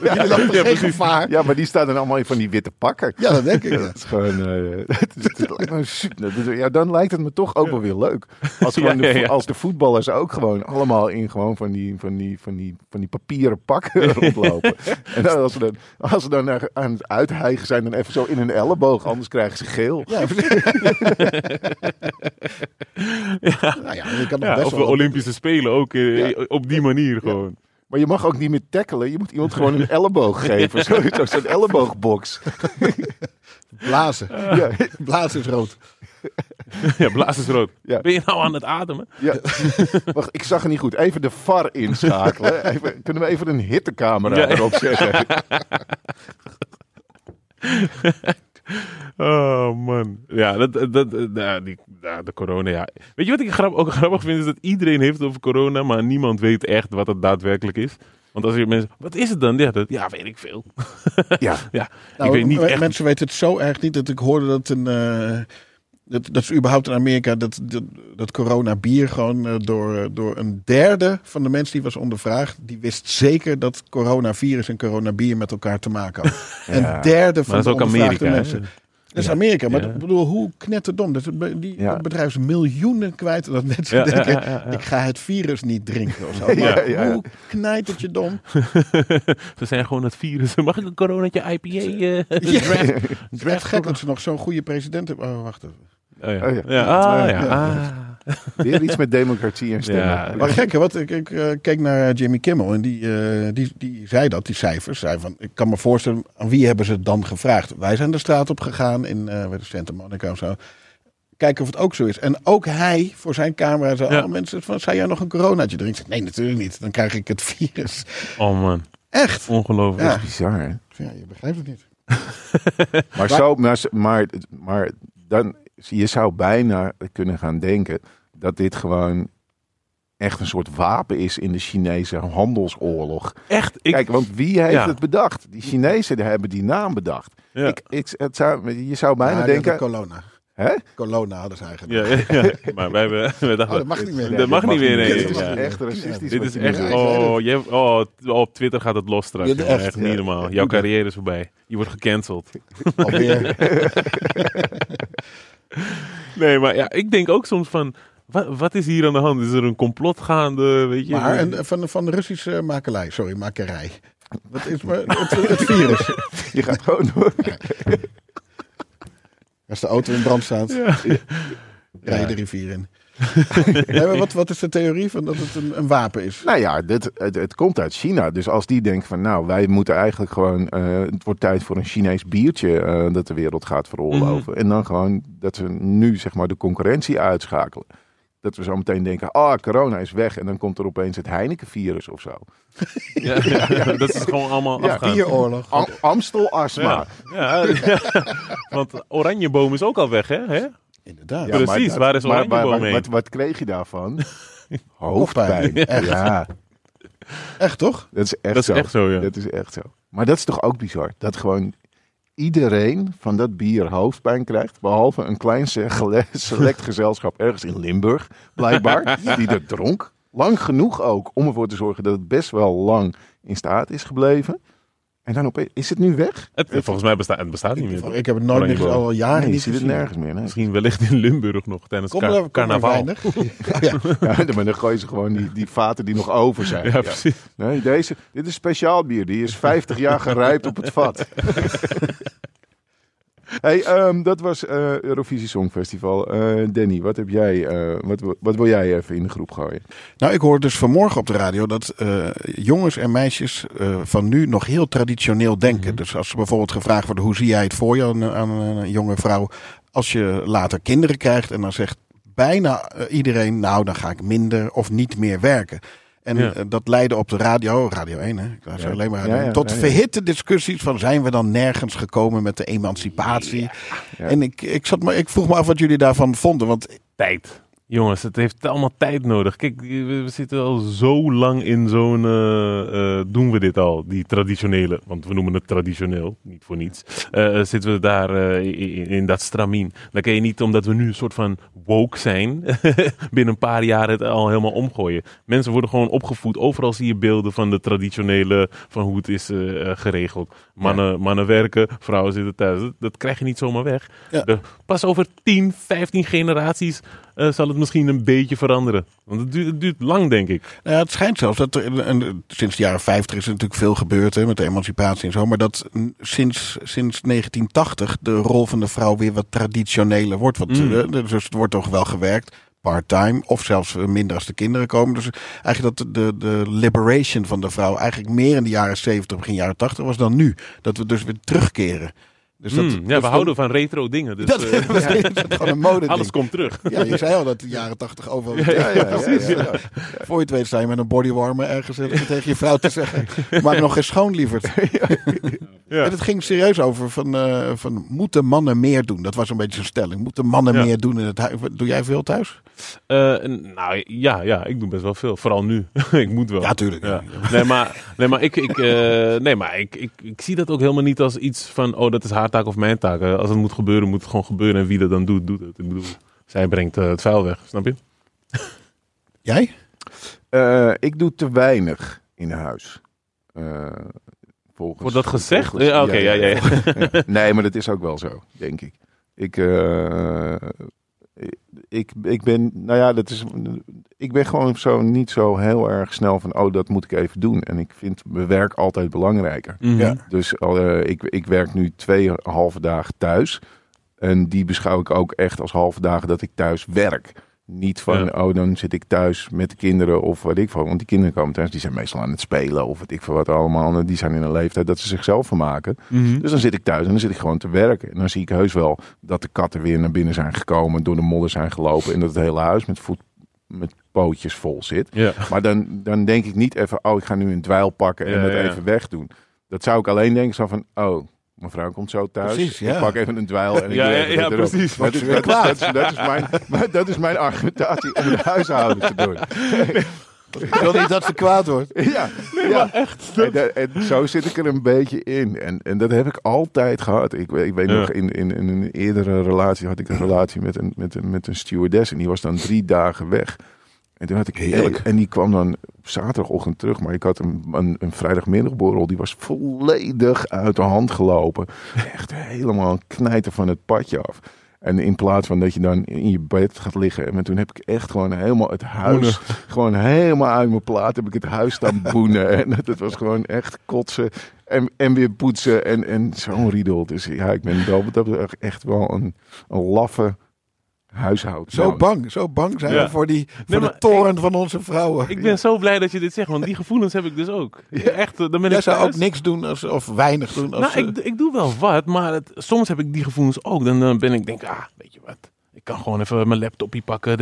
jullie lopen ja, geen precies. gevaar. Ja, maar die staan dan allemaal in van die witte pakken. Ja, dat denk ik. Dat is gewoon. eh, het is- het lijkt me super- dat is- ja, dan lijkt het me toch ook wel weer leuk. Als, gewoon Ja, de, ja, vo- ja. als de voetballers ook gewoon allemaal in gewoon van die, van die, van die, van die papieren pakken rondlopen. en dan als ze dan, als ze dan naar- aan het uithijgen zijn, dan even zo in hun elleboog, anders krijgen ze geel. Ja, Nou ja, je kan nog Ja, best of de wel. Olympische Spelen ook eh, op die manier gewoon. Maar je mag ook niet meer tackelen. Je moet iemand gewoon een elleboog geven. Zo- zo- Zo'n elleboogbox. Blazen. Ja, Blazen is rood. Ja, blaas is rood. Ja. Ben je nou aan het ademen? ja. Wacht, ik zag het niet goed. Even de VAR inschakelen. Even, kunnen we even een hittecamera Ja. erop zetten? Oh man. Ja, dat, dat, ja, die, de corona, ja. Weet je wat ik grap, ook grappig vind? Is dat iedereen heeft over corona, maar niemand weet echt wat het daadwerkelijk is. Want als je mensen, wat is het dan? Ja, dat, ja weet ik veel. Ja. Ja, Nou, ik weet niet echt. Mensen weten het zo erg niet dat ik hoorde dat een. eh, dat, dat is überhaupt in Amerika dat, dat, dat corona bier gewoon eh, door, door een derde van de mensen die was ondervraagd, die wist zeker dat coronavirus en coronabier met elkaar te maken hadden. Ja. Een derde van dat de ondervraagde Amerika. hè? mensen. Dat is Amerika, maar Ja. ik bedoel, hoe knetterdom. Dat, die, Ja. dat bedrijf is miljoenen kwijt. en Dat mensen denken, ik ga het virus niet drinken of zo. Maar hoe knijt het je dom? Ze zijn gewoon het virus. Mag ik een coronatje IPA eh draft? Het is echt draft gek dat ze nog zo'n goede president hebben. Oh, wacht even. Oh, ja. Oh, ja. Ja, ah, ja. Ja. Ah. Weer iets met democratie en stemmen. Ja. Maar gek, hè, wat ik, ik eh, keek naar Jimmy Kimmel en die, eh, die, die zei dat, die cijfers. Zei van, ik kan me voorstellen, aan wie hebben ze het dan gevraagd? Wij zijn de straat op gegaan in eh, het, Santa Monica of zo. Kijken of het ook zo is. En ook hij voor zijn camera zei, Ja. oh mensen, van, zou jij nog een coronaatje drinken? Ik zei, Nee, natuurlijk niet. Dan krijg ik het virus. Oh man, Echt? ongelooflijk. Ja. Bizar, hè? Ja, je begrijpt het niet. Maar, zo, maar, maar, maar dan, je zou bijna kunnen gaan denken dat dit gewoon echt een soort wapen is in de Chinese handelsoorlog. Echt, ik, Kijk, want wie heeft Ja. het bedacht? Die Chinezen hebben die naam bedacht. ja. Ik, ik, het zou, je zou bijna Ja, denken... de Corona. Hè? Corona hadden ze eigenlijk. Ja, ja, ja. maar wij hebben... We dachten, Oh, dat mag niet meer. Dat mag niet meer, nee. Dit is Ja. echt racistisch. Dit is echt... Oh, je, oh, op Twitter gaat het los straks. Ja, jongen. echt, echt ja. niet normaal. Jouw carrière is voorbij. Je wordt gecanceld. Alweer. Nee, maar ja, ik denk ook soms van... Wat, wat is hier aan de hand? Is er een complot gaande? Weet je? Maar en, van, van de Russische makelij, sorry, makerij. Wat is maar het, het virus? Je gaat gewoon door. Als de auto in brand staat, rij je de rivier in. nee, maar wat, wat is de theorie van dat het een, een wapen is? Nou ja, dit, het, het komt uit China. Dus als die denken van nou, wij moeten eigenlijk gewoon... eh, het wordt tijd voor een Chinees biertje eh, dat de wereld gaat veroorloven. En dan gewoon dat we nu zeg maar de concurrentie uitschakelen. Dat we zo meteen denken, ah, corona is weg. En dan komt er opeens het Heineken-virus of zo. Ja, ja, ja, dat is gewoon allemaal Ja, afgaan. Bieroorlog. Am. Ja, ja. Want Oranjeboom is ook al weg, hè? Inderdaad. Ja, Precies, maar- waar is maar- maar- Oranjeboom maar- heen? Wat, wat kreeg je daarvan? Hoofdpijn. Echt. Ja, Echt toch? dat is echt Dat is zo. echt zo, ja. Dat is echt zo. Maar dat is toch ook bizar? Dat gewoon iedereen van dat bier hoofdpijn krijgt. Behalve een klein select gezelschap ergens in Limburg, blijkbaar. Die er dronk. Lang genoeg ook om ervoor te zorgen dat het best wel lang in staat is gebleven. En dan opeens, is het nu weg? Het, volgens mij bestaat het bestaat niet meer. Ik heb het nooit meer al jaren Nee, niet ziet het gezien. nergens meer. Nee. Misschien wellicht in Limburg nog tijdens Kom er, carnaval. ja. Ja, maar dan gooien ze gewoon die, die vaten die nog over zijn. Ja, Ja. precies. Nee, deze, dit is speciaal bier. Die is 50 jaar gerijpt op het vat. hey, ehm, dat was eh, Eurovisie Songfestival. Eh Danny, wat, heb jij, eh, wat, wat wil jij even in de groep gooien? Nou, ik hoorde dus vanmorgen op de radio dat jongens en meisjes van nu nog heel traditioneel denken. Dus als ze bijvoorbeeld gevraagd worden, hoe zie jij het voor je aan, aan een jonge vrouw? Als je later kinderen krijgt en dan zegt bijna iedereen, nou dan ga ik minder of niet meer werken. En Ja. eh, dat leidde op de radio, Radio 1, hè? ik luister Ja. alleen maar Ja, radio, ja, tot verhitte discussies van zijn we dan nergens gekomen met de emancipatie? En ik, ik, zat maar, ik vroeg me af wat jullie daarvan vonden, want Tijd. Jongens, het heeft allemaal tijd nodig. Kijk, we zitten al zo lang in zo'n. eh, eh, doen we dit al, die traditionele. Want we noemen het traditioneel, niet voor niets. eh, zitten we daar in, in dat stramien. Dan kan je niet, omdat we nu een soort van woke zijn. binnen een paar jaar het al helemaal omgooien. Mensen worden gewoon opgevoed. Overal zie je beelden van de traditionele. van hoe het is geregeld. Mannen, mannen werken, vrouwen zitten thuis. Dat, dat krijg je niet zomaar weg. Ja. De- pas over 10, 15 generaties eh, zal het misschien een beetje veranderen. Want het duurt, het duurt lang, denk ik. Nou ja, het schijnt zelfs dat er, en sinds de jaren 50 is er natuurlijk veel gebeurd hè, met de emancipatie en zo. Maar dat sinds, sinds 1980 de rol van de vrouw weer wat traditioneler wordt. Want, Mm. eh, dus het wordt toch wel gewerkt. Part-time of zelfs minder als de kinderen komen. Dus eigenlijk dat de, de liberation van de vrouw eigenlijk meer in de jaren 70, begin jaren 80 was dan nu. Dat we dus weer terugkeren. Dus dat, Hmm, ja, we houden van retro dingen. Dus, dat, eh, misschien is het gewoon een mode alles komt terug. Ja, je zei al dat de jaren 80 overal. Ja, ja, ja, precies. ja, ja. Voor je het weet sta je met een bodywarmer ergens eh, tegen je vrouw te zeggen. Maak nog eens schoon, lieverd. Ja. En het ging serieus over van, eh, van moeten mannen meer doen? Dat was een beetje zijn stelling. Moeten mannen Ja. meer doen in het huis? Doe jij veel thuis? Eh, nou ja, ja, ik doe best wel veel. Vooral nu. ik moet wel. Ja, tuurlijk. Ja. Nee, maar, nee, maar, ik, ik, eh, nee, maar ik, ik, ik zie dat ook helemaal niet als iets van, oh, dat is haar taak of mijn taak. Eh, Als het moet gebeuren, moet het gewoon gebeuren. En wie dat dan doet, doet het. Ik bedoel, zij brengt eh, het vuil weg, snap je? Jij? Eh, ik doe te weinig in huis. Eh, volgens, Wordt dat gezegd? volgens- Ja, oké, ja, ja, ja. ja. Nee, maar dat is ook wel zo, denk ik. Ik, eh, ik, ik ben, nou ja, dat is, ik ben gewoon zo niet zo heel erg snel van, oh, dat moet ik even doen. En ik vind mijn werk altijd belangrijker. Mhm. Ja. Dus eh, ik, ik werk nu twee halve dagen thuis. En die beschouw ik ook echt als halve dagen dat ik thuis werk. Niet van, Ja. oh, dan zit ik thuis met de kinderen of wat ik van. Want die kinderen komen thuis, die zijn meestal aan het spelen of wat ik van wat allemaal. Die zijn in een leeftijd dat ze zichzelf vermaken. Mhm. Dus dan zit ik thuis en dan zit ik gewoon te werken. En dan zie ik heus wel dat de katten weer naar binnen zijn gekomen, door de modder zijn gelopen. En dat het hele huis met, voet, met pootjes vol zit. Ja. Maar dan, dan denk ik niet even, oh, ik ga nu een dweil pakken en Ja, dat even wegdoen. Dat zou ik alleen denken zo van, oh, mijn vrouw komt zo thuis. Precies, ja. Ik pak even een dweil en ik Ja, doe ja, ja, erop. precies. Dat is, Wordt dat, ze is, weer dat, is, dat, is mijn, maar dat is mijn argumentatie om het huishouden te doen. Ik wil niet dat ze kwaad wordt. Ja, ja. echt. En, da- en zo zit ik er een beetje in. En, en dat heb ik altijd gehad. Ik, weet- ik weet Ja. nog, in, in, in een eerdere relatie had ik een relatie met een, met, een, met een stewardess. En die was dan drie dagen weg. En toen had ik Heerlijk. En die kwam dan op zaterdagochtend terug. Maar ik had een, een, een vrijdagmiddagborrel. Die was volledig uit de hand gelopen. Echt helemaal een knijter van het padje af. En in plaats van dat je dan in je bed gaat liggen. En toen heb ik echt gewoon helemaal het huis. Boenen. Gewoon helemaal uit mijn plaat heb ik het huis staan boenen. En het was gewoon echt kotsen. En, en weer poetsen. En, en zo'n riedel. Dus ja, ik ben wel dat betreft echt wel een, een laffe huishoud. Zo bang, zo bang zijn Ja. we voor, die, voor Nee, de toren van onze vrouwen. Ik ben zo blij dat je dit zegt, want die gevoelens heb ik dus ook. Echt, eh, dan ben Jij ik zou ook niks doen als, of weinig doen. Als, Nou, ik, ik doe wel wat, maar het, soms heb ik die gevoelens ook. Dan, dan ben ik denk, ah, weet je wat. Ik kan gewoon even mijn laptopje pakken.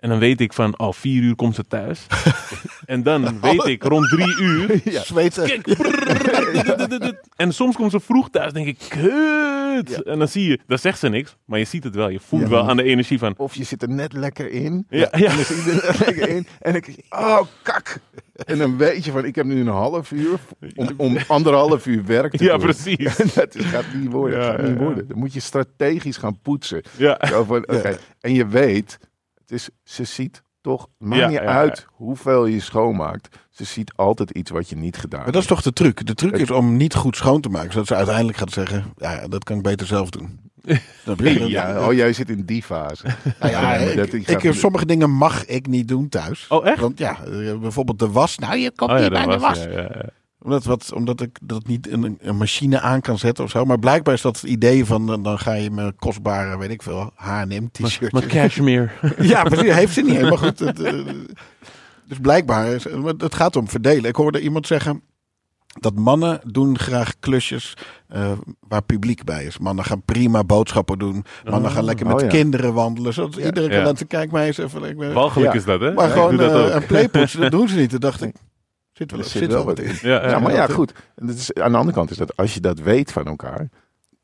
En dan weet ik van, oh, vier uur komt ze thuis. en dan weet ik rond drie uur. ja. En soms komt ze vroeg thuis, denk ik, kut. En dan zie je, dan zegt ze niks, maar je ziet het wel. Je voelt Ja. wel aan de energie van, Of je zit er net lekker in. Ja, ja. En dan zit je er net lekker in. En ik oh, kak. En dan weet je van, ik heb nu een half uur om, om anderhalf uur werk te ja, doen. precies. Dat gaat niet worden. Ja, gaat niet worden. Dan moet je strategisch gaan poetsen. Ja. En je weet, het is, ze ziet toch, maakt Ja, niet ja, uit hoeveel je schoonmaakt. Ze ziet altijd iets wat je niet gedaan Maar hebt. dat is toch de truc? De truc is om niet goed schoon te maken. Zodat ze uiteindelijk gaat zeggen, ja, dat kan ik beter zelf doen. Ja, oh, jij zit in die fase. Nou ja, Ja, maar ik, dat- ik, ik ga- sommige dingen mag ik niet doen thuis. Oh, echt? Want ja, eh, bijvoorbeeld de was. Nou, je komt Oh ja, niet bij de was, was. Ja, ja, ja. Omdat, wat, omdat ik dat niet een, een machine aan kan zetten of zo. Maar blijkbaar is dat het idee van, dan- dan ga je mijn kostbare, weet ik veel, H&M t-shirt. Maar cashmere. Ja, precies. Heeft ze niet helemaal goed. Het, eh, dus blijkbaar, is, maar het gaat om verdelen. Ik hoorde iemand zeggen dat mannen doen graag klusjes eh, waar publiek bij is. Mannen gaan prima boodschappen doen. Mannen gaan lekker met oh ja. kinderen wandelen. Zodat iedereen kan Ja. laten kijken mij eens even. Walgelijk Ja. is dat, hè? maar gewoon eh, ook. een playpoetsen, dat doen ze niet. Toen dacht ik, zit wel, Er zit wel wat in. Ja, ja, Ja, maar ja, goed. En dat is, aan de andere kant is dat als je dat weet van elkaar,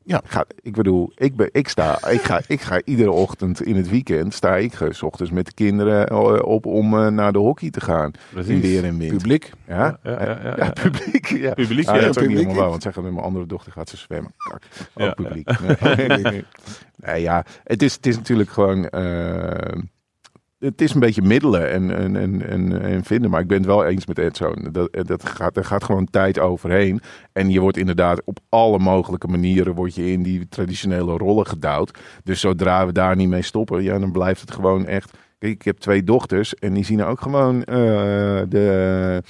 Ja. Ga, ik bedoel, ik, ben, ik, sta, ik, ga, ik ga iedere ochtend in het weekend, sta ik s ochtends met de kinderen eh, op om eh, naar de hockey te gaan. Precies. In weer en wind. Publiek. Ja? Ja, ja, ja, ja. Ja, publiek. Ja. Publiek, Ah, ja. dat is ook niet publiek. helemaal waar, want gaat met mijn andere dochter gaat ze zwemmen. Kak. Ook Ja, publiek. Nee, nee, nee. Nee, ja, het is, het is natuurlijk gewoon... eh, het is een beetje middelen en, en, en, en, en vinden. Maar ik ben het wel eens met Edzo. Dat, dat gaat, er gaat gewoon tijd overheen. En je wordt inderdaad op alle mogelijke manieren... word je in die traditionele rollen gedouwd. Dus zodra we daar niet mee stoppen... Ja, dan blijft het gewoon echt... Kijk, ik heb twee dochters en die zien ook gewoon eh, de,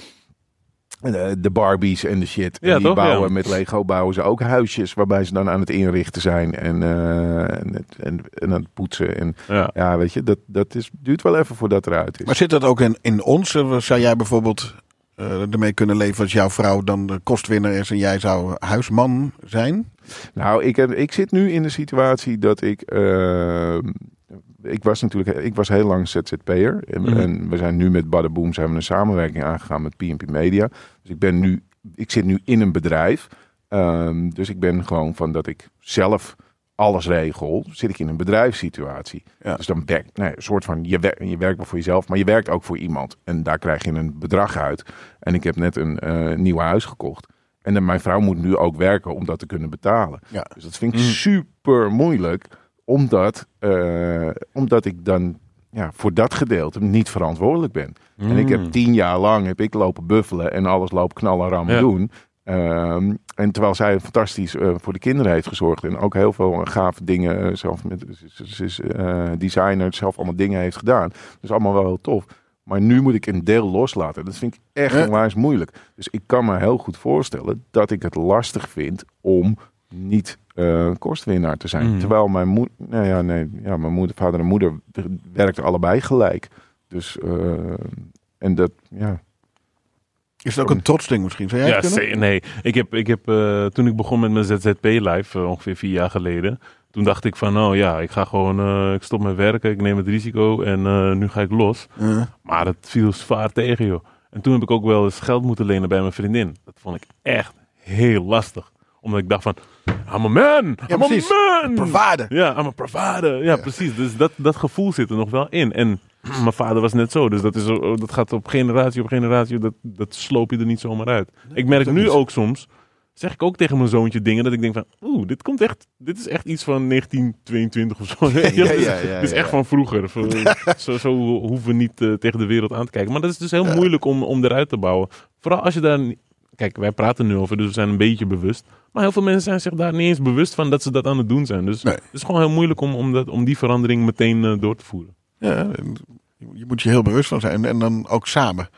de, de Barbies en de shit. Ja, en die toch? bouwen Ja. met Lego bouwen ze ook huisjes waarbij ze dan aan het inrichten zijn en, eh, en, en, en aan het poetsen. En Ja. ja, weet je, dat, dat is, duurt wel even voordat het eruit is. Maar zit dat ook in, in ons? Eh, Zou jij bijvoorbeeld eh, ermee kunnen leven als jouw vrouw dan de kostwinner is en jij zou huisman zijn? Nou, ik, heb, ik zit nu in de situatie dat ik. eh, ik was natuurlijk ik was heel lang ZZP'er. En, Mhm. en we zijn nu met Badaboom zijn we een samenwerking aangegaan met PNP Media. Dus ik ben nu, ik zit nu in een bedrijf. Ehm, dus ik ben gewoon van dat ik zelf alles regel, zit ik in een bedrijfssituatie. Ja. Dus dan werk, nee, een soort van, je, wer- je werkt wel voor jezelf, maar je werkt ook voor iemand. En daar krijg je een bedrag uit. En ik heb net een eh, nieuw huis gekocht. En dan, mijn vrouw moet nu ook werken om dat te kunnen betalen. Ja. Dus dat vind ik Mm. super moeilijk, omdat, eh, omdat ik dan ja, voor dat gedeelte niet verantwoordelijk ben. En ik heb Mm. tien jaar lang heb ik lopen buffelen en alles lopen knallen ram Ja. doen. Ehm, en terwijl zij fantastisch eh, voor de kinderen heeft gezorgd en ook heel veel gave dingen eh, zelf met ze- is designer, zelf allemaal dingen heeft gedaan. Dus allemaal wel heel tof. Maar nu moet ik een deel loslaten. Dat vind ik echt Ja. onwijs moeilijk. Dus ik kan me heel goed voorstellen dat ik het lastig vind om niet eh, kostwinnaar te zijn. Mm. Terwijl mijn moeder, nou ja, nee, ja, mijn moeder, vader en moeder werkten allebei gelijk. Dus eh, en dat, ja. Is het ook een trotsding misschien? Zou jij Ja, het kunnen? zeker. Nee, ik heb, ik heb eh, toen ik begon met mijn ZZP-live, eh, ongeveer vier jaar geleden, toen dacht ik van, nou ja, ik ga gewoon, eh, ik stop met werken, ik neem het risico en eh, nu ga ik los. Eh, Maar dat viel zwaar tegen, joh. En toen heb ik ook wel eens geld moeten lenen bij mijn vriendin. Dat vond ik echt heel lastig. Omdat ik dacht van, I'm a man, I'm precies. a man. provider. Ja, I'm a provider. Ja, precies. Dus dat, dat gevoel zit er nog wel in. En mijn vader was net zo. Dus dat, is, zo- dat gaat op generatie op generatie. Dat, dat sloop je er niet zomaar uit. ik merk nu ook soms, zeg ik ook tegen mijn zoontje dingen, dat ik denk van, oeh, dit komt echt, dit is echt iets van 1922 of zo. Ja, ja, ja, dit is ja. echt van vroeger. Zo, zo hoeven we niet eh, tegen de wereld aan te kijken. Maar dat is dus heel moeilijk om, om eruit te bouwen. Vooral als je daar... Kijk, wij praten nu over, dus we zijn een beetje bewust. Maar heel veel mensen zijn zich daar niet eens bewust van dat ze dat aan het doen zijn. Dus Nee. het is gewoon heel moeilijk om, om, dat, om die verandering meteen eh, door te voeren. Ja, je moet je heel bewust van zijn. En dan ook samen.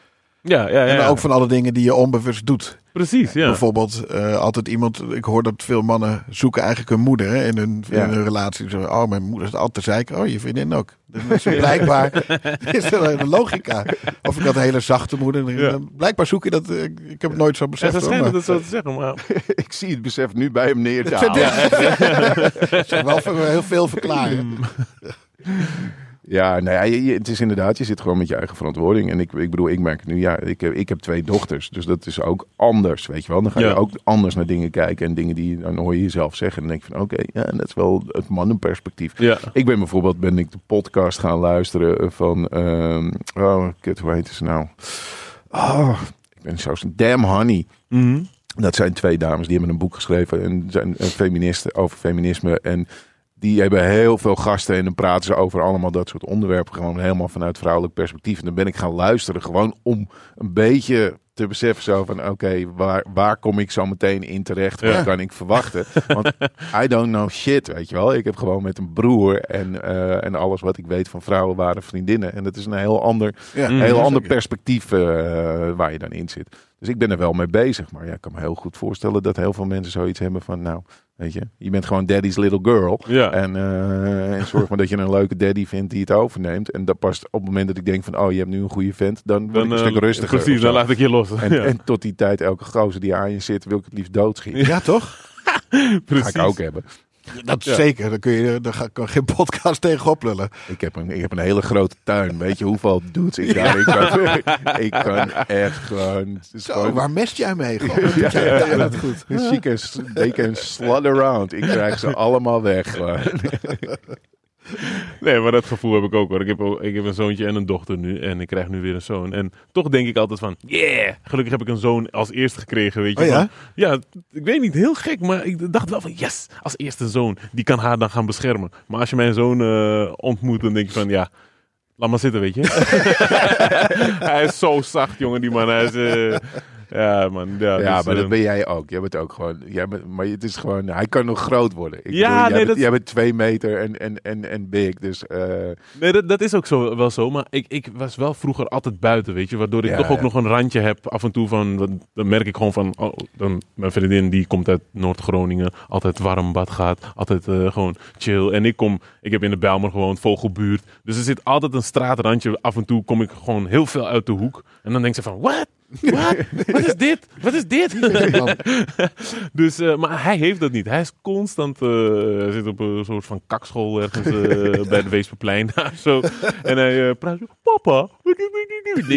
Ja, ja, ja. En ook van alle dingen die je onbewust doet. Precies, ja. Bijvoorbeeld eh, altijd iemand, ik hoor dat veel mannen zoeken eigenlijk hun moeder hè, in, hun, Ja. in hun relatie. Zo, oh, mijn moeder is altijd zeiken. Oh, je vriendin ook. Dat is blijkbaar is er een logica. Of ik had een hele zachte moeder. Ja. Blijkbaar zoek je dat. eh, Ik, ik heb het nooit zo Ja, beseft. schijnen maar dat zo te zeggen, maar... ik zie het besef nu bij hem neer te Het zijn halen. dit- zou wel voor heel veel verklaren. Ja, nou ja, je- je- het is inderdaad, je zit gewoon met je eigen verantwoording. En ik, ik bedoel, ik merk nu, ja, ik, heb- ik heb twee dochters. Dus dat is ook anders, weet je wel. Dan ga je Ja. ook anders naar dingen kijken. En dingen die, dan hoor je jezelf zeggen. En dan denk je van, oké, ja, dat is wel het mannenperspectief. Ja. Ik ben bijvoorbeeld, ben ik de podcast gaan luisteren van, ehm oh, kut, hoe heet ze nou? Oh, ik ben zo, Damn Honey. Mhm. Dat zijn twee dames die hebben een boek geschreven en zijn eh, feministen over feminisme. En die hebben heel veel gasten en dan praten ze over allemaal dat soort onderwerpen. Gewoon helemaal vanuit vrouwelijk perspectief. En dan ben ik gaan luisteren gewoon om een beetje te beseffen zo van oké, waar, waar kom ik zo meteen in terecht? Wat Ja. kan ik verwachten? Want I don't know shit, weet je wel. Ik heb gewoon met een broer en, eh, en alles wat ik weet van vrouwen waren vriendinnen. En dat is een heel ander Ja, een heel ja, ander zeker. perspectief eh, waar je dan in zit. Dus ik ben er wel mee bezig. Maar ja, ik kan me heel goed voorstellen dat heel veel mensen zoiets hebben van... Nou, weet je, je bent gewoon daddy's little girl. Ja. En, eh, en zorg maar dat je een leuke daddy vindt die het overneemt. En dat past op het moment dat ik denk van... Oh, je hebt nu een goede vent. Dan word ik een eh, stuk rustiger. Precies, dan laat ik je los. En, ja, en tot die tijd, elke gozer die aan je zit, wil ik het liefst doodschieten. Ja, toch? Dat precies. ga ik ook hebben. Dat Ja. zeker. Dan kun je daar ga- kan geen podcast tegenop lullen. Ik heb, een, ik heb een hele grote tuin. Weet je hoeveel dudes ik daarin kan? ik kan echt gewoon... Zo, gewoon waar mest jij mee? Gewoon, dat doet jij uiteindelijk goed. She can, they can around. Ik krijg ze allemaal weg. Nee, maar dat gevoel heb ik ook hoor. Ik heb, ook- ik heb een zoontje en een dochter nu. En ik krijg nu weer een zoon. En toch denk ik altijd van, yeah! Gelukkig heb ik een zoon als eerste gekregen, weet je. Oh ja? Ja, ik weet niet, heel gek. Maar ik dacht wel van, yes! Als eerste zoon. Die kan haar dan gaan beschermen. Maar als je mijn zoon eh, ontmoet, dan denk je van, ja... Laat maar zitten, weet je. hij is zo zacht, jongen, die man. Hij is... eh, ja, man. Ja, Ja, dus, maar eh, dat ben jij ook. Jij bent ook gewoon... Jij bent, maar het is gewoon... Hij kan nog groot worden. Ik Ja, bedoel, jij, nee, bent, dat- jij bent twee meter en, en, en, en big. Dus eh, Nee, dat, dat is ook zo, wel zo. Maar ik, ik was wel vroeger altijd buiten, weet je. Waardoor ik Ja, toch ook ja. nog een randje heb af en toe van... Dan, dan merk ik gewoon van... Oh, dan, mijn vriendin die komt uit Noord-Groningen. Altijd warm bad gaat. Altijd eh, gewoon chill. En ik kom... Ik heb in de Bijlmer gewoond, Vogelbuurt. Dus er zit altijd een straatrandje. Af en toe kom ik gewoon heel veel uit de hoek. En dan denk ze van... What? Wat? Wat is dit? Wat is dit? dus, eh, maar hij heeft dat niet. Hij is constant, hij zit op een soort van kakschool ergens eh, bij de Weesperplein daar zo. En hij praat zo, papa, what do we do?" Ik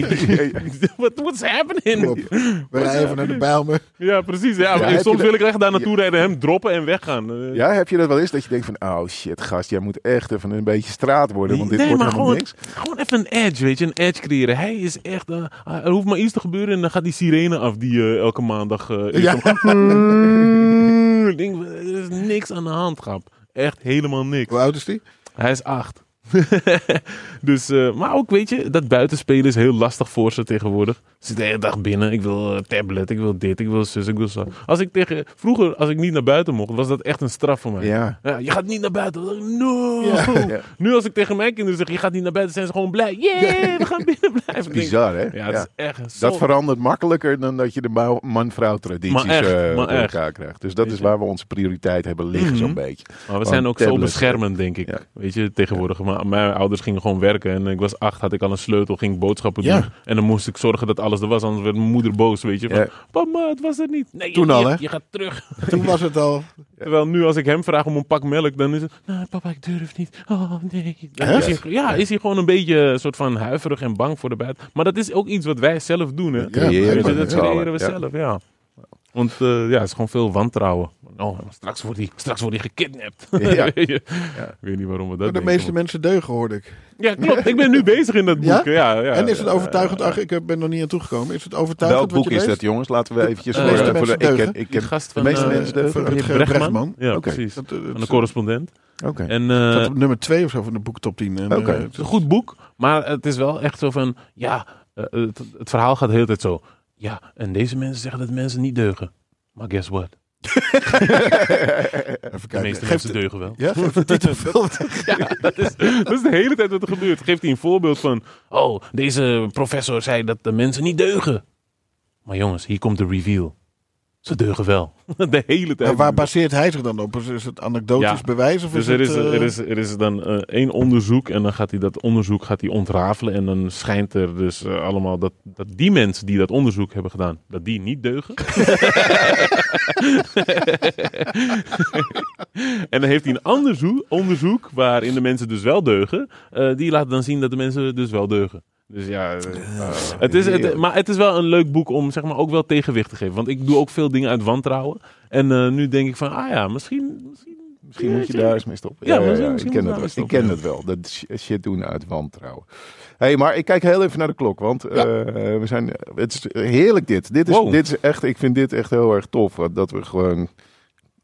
denk, what, what's happening? Klopt. We rijden even naar de Bijlmer. Ja, precies. Ja, soms wil ik echt daar naartoe rijden, hem droppen en weggaan. Ja, heb je dat wel eens? Dat je denkt van... Oh shit, gast. Jij moet echt even een beetje straat worden. Want dit nee, wordt maar gewoon, niks. gewoon even een edge, weet je, een edge creëren. Hij is echt, er hoeft maar iets te gebeuren en dan gaat die sirene af die eh, elke maandag... eh, Ja. om- Ik denk, er is niks aan de hand, grap. Echt helemaal niks. Hoe oud is die? Hij is acht. dus, eh, maar ook, weet je, dat buitenspelen is heel lastig voor ze tegenwoordig. Ze zitten de hele dag binnen. Ik wil eh, tablet, ik wil dit, ik wil zus, ik wil zo. Als ik tegen, vroeger, als ik niet naar buiten mocht, was dat echt een straf voor mij. Ja. Ja, je gaat niet naar buiten. No. Ja. Nu als ik tegen mijn kinderen zeg, je gaat niet naar buiten, zijn ze gewoon blij. Yeah, we gaan binnen blijven. Bizar, hè? Ja, dat is echt zo... Dat verandert makkelijker dan dat je de man-vrouw tradities Maar echt, eh, maar door echt. elkaar krijgt. Dus dat is waar we onze prioriteit hebben liggen, Mhm. zo'n beetje. Maar we zijn ook zo beschermend, denk ik. Weet je, tegenwoordig. Maar mijn ouders gingen gewoon werken. En ik was acht, had ik al een sleutel, ging ik boodschappen Ja. doen. En dan moest ik zorgen dat alles er was, anders werd mijn moeder boos, weet je. Van, Ja. Papa, het was er niet. Nee, Toen je, al, hè? Je gaat terug. Toen was het al. Terwijl nu als ik hem vraag om een pak melk, dan is het... Nou, papa, ik durf niet. Oh, nee. Dan is hij, ja, is hij gewoon een beetje een soort van huiverig en bang voor de buiten. Maar dat is ook iets wat wij zelf doen, hè. Creëren dat creëren we zelf, ja. Want eh, ja, het is gewoon veel wantrouwen. Oh, straks wordt hij, straks wordt hij gekidnapt. Ja. Ik weet niet waarom we dat de denken, meeste maar- mensen deugen, hoorde ik. Ja, klopt. Ik ben nu bezig in dat boek. Ja? Ja? Ja, en is het Ja, overtuigend? ja, Ach, ik ben nog niet aan toegekomen. Is het overtuigend Welk wat boek je is leest? dat, jongens? Laten we eventjes... De voor- mensen ik ken, deugen. ik Die ken, gast de van, meeste eh, mensen deugen. Rutger. Brechtman. Ja, Oké. precies. Dat, eh, Van de correspondent. Oké. En eh, staat op nummer 2 of zo van de boektop 10. En, Oké. eh, het is een goed boek, maar het is wel echt zo van, ja, eh, het, het verhaal gaat de hele tijd zo. Ja, en deze mensen zeggen dat mensen niet deugen. Maar guess what? even De kijken. meeste Geef mensen de- deugen wel. Ja, geef veel. Ja, dat is, dat is de hele tijd wat er gebeurt. Geeft hij een voorbeeld van, oh, deze professor zei dat de mensen niet deugen. Maar jongens, hier komt de reveal. Ze deugen wel. De hele tijd. Maar waar baseert hij zich dan op? Is- het anekdotisch Ja. bewijs? Of Dus is er het, is, eh, er, is, er is dan eh, één onderzoek en dan gaat hij dat onderzoek gaat hij ontrafelen. En dan schijnt er dus eh, allemaal dat, dat die mensen die dat onderzoek hebben gedaan, dat die niet deugen. en dan heeft hij een ander zoek- onderzoek waarin de mensen dus wel deugen. die laat dan zien dat de mensen dus wel deugen. Dus ja, eh, het is, het, maar het is wel een leuk boek om zeg maar, ook wel tegenwicht te geven. Want ik doe ook veel dingen uit wantrouwen. En eh, nu denk ik van, ah ja, misschien... misschien Misschien moet je daar eens mee stoppen. Ja, Ja, ja, misschien- ja, misschien ik ken het Ik ken het wel. Dat sh- shit doen uit wantrouwen. hey, maar ik kijk heel even naar de klok, want eh, we zijn, het is heerlijk dit. Dit is, Wow. dit is echt, ik vind dit echt heel erg tof. Dat we gewoon,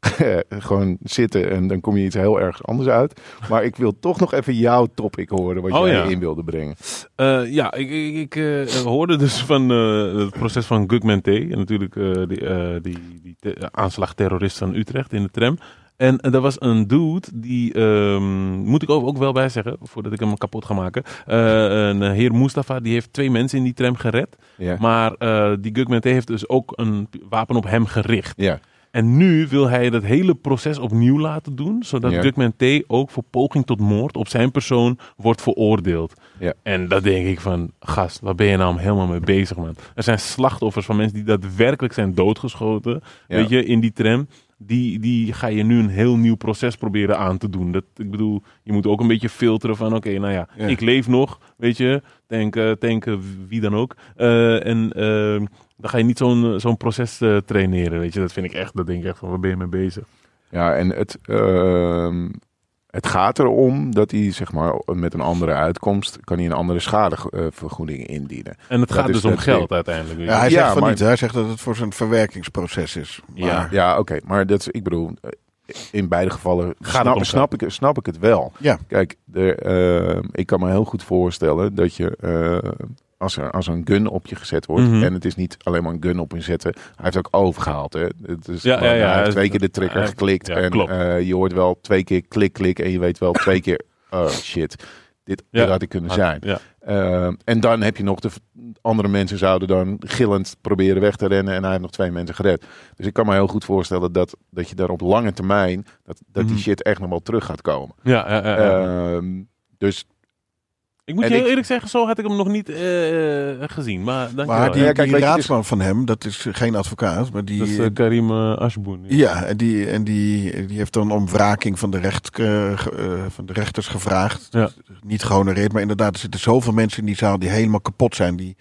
gewoon zitten en dan kom je iets heel erg anders uit. Maar ik wil toch nog even jouw topic horen, wat Oh, jij ja. in wilde brengen. Eh, ja, ik, ik, ik eh, hoorde dus van eh, het proces van Gugman T. En natuurlijk die, die, die te- aanslagterrorist van Utrecht in de tram. En er was een dude, die ehm, moet ik ook, wel bij zeggen, voordat ik hem kapot ga maken. Een heer Mustafa, die heeft twee mensen in die tram gered. Ja. Maar eh, die Gugman T heeft dus ook een wapen op hem gericht. ja. En nu wil hij dat hele proces opnieuw laten doen, zodat Ja. Gugman T ook voor poging tot moord op zijn persoon wordt veroordeeld. Ja. En dat denk ik van, gast, waar ben je nou helemaal mee bezig, man? Er zijn slachtoffers van mensen die daadwerkelijk zijn doodgeschoten, Ja. weet je, in die tram. die, die ga je nu een heel nieuw proces proberen aan te doen. Dat, ik bedoel, je moet ook een beetje filteren van, oké, nou ja, ik leef nog, weet je, denk, denk eh, wie dan ook. Eh, en eh, dan ga je niet zo'n zo'n proces eh, traineren, weet je. Dat vind ik echt, dat denk ik echt van, waar ben je mee bezig? Ja, en het, ehm, het gaat erom dat hij zeg maar, met een andere uitkomst kan hij een andere schadevergoeding indienen. En het Dat gaat dus om geld ding. uiteindelijk. weet je. Ja, hij Ja, zegt van maar- niet. Hij zegt dat het voor zijn verwerkingsproces is. Maar, Ja. Ja, oké, maar dat is, ik bedoel, eh, in beide gevallen snap, snap, ik, snap ik het wel. Ja. Kijk, de, eh, ik kan me heel goed voorstellen dat je eh, als, er, als er een gun op je gezet wordt, Mhm. en het is niet alleen maar een gun op je zetten, hij heeft ook overgehaald. Hè? Het is Ja, gewoon, ja, ja, hij heeft twee keer de trigger geklikt en eh, je hoort wel twee keer klik, klik en je weet wel twee keer, oh shit, dit, had ik kunnen zijn. Ja. Eh, en dan heb je nog de andere mensen zouden dan gillend proberen weg te rennen en hij heeft nog twee mensen gered. Dus ik kan me heel goed voorstellen dat, dat je daar op lange termijn, dat, dat die Mhm. shit echt nog wel terug gaat komen. Ja, ja, ja, ja. Ehm, dus ik moet en je heel ik- eerlijk zeggen, zo had ik hem nog niet eh, gezien. Maar, dankjewel. Maar die, Ja, kijk, die is- raadsman van hem, dat is geen advocaat, maar die... dat is eh, Karim uh, Ashboon. Ja, en, die, en die, die heeft dan om wraking van de, recht, eh, eh, van de rechters gevraagd. Ja. Niet gehonoreerd, maar inderdaad, er zitten zoveel mensen in die zaal die helemaal kapot zijn. Die,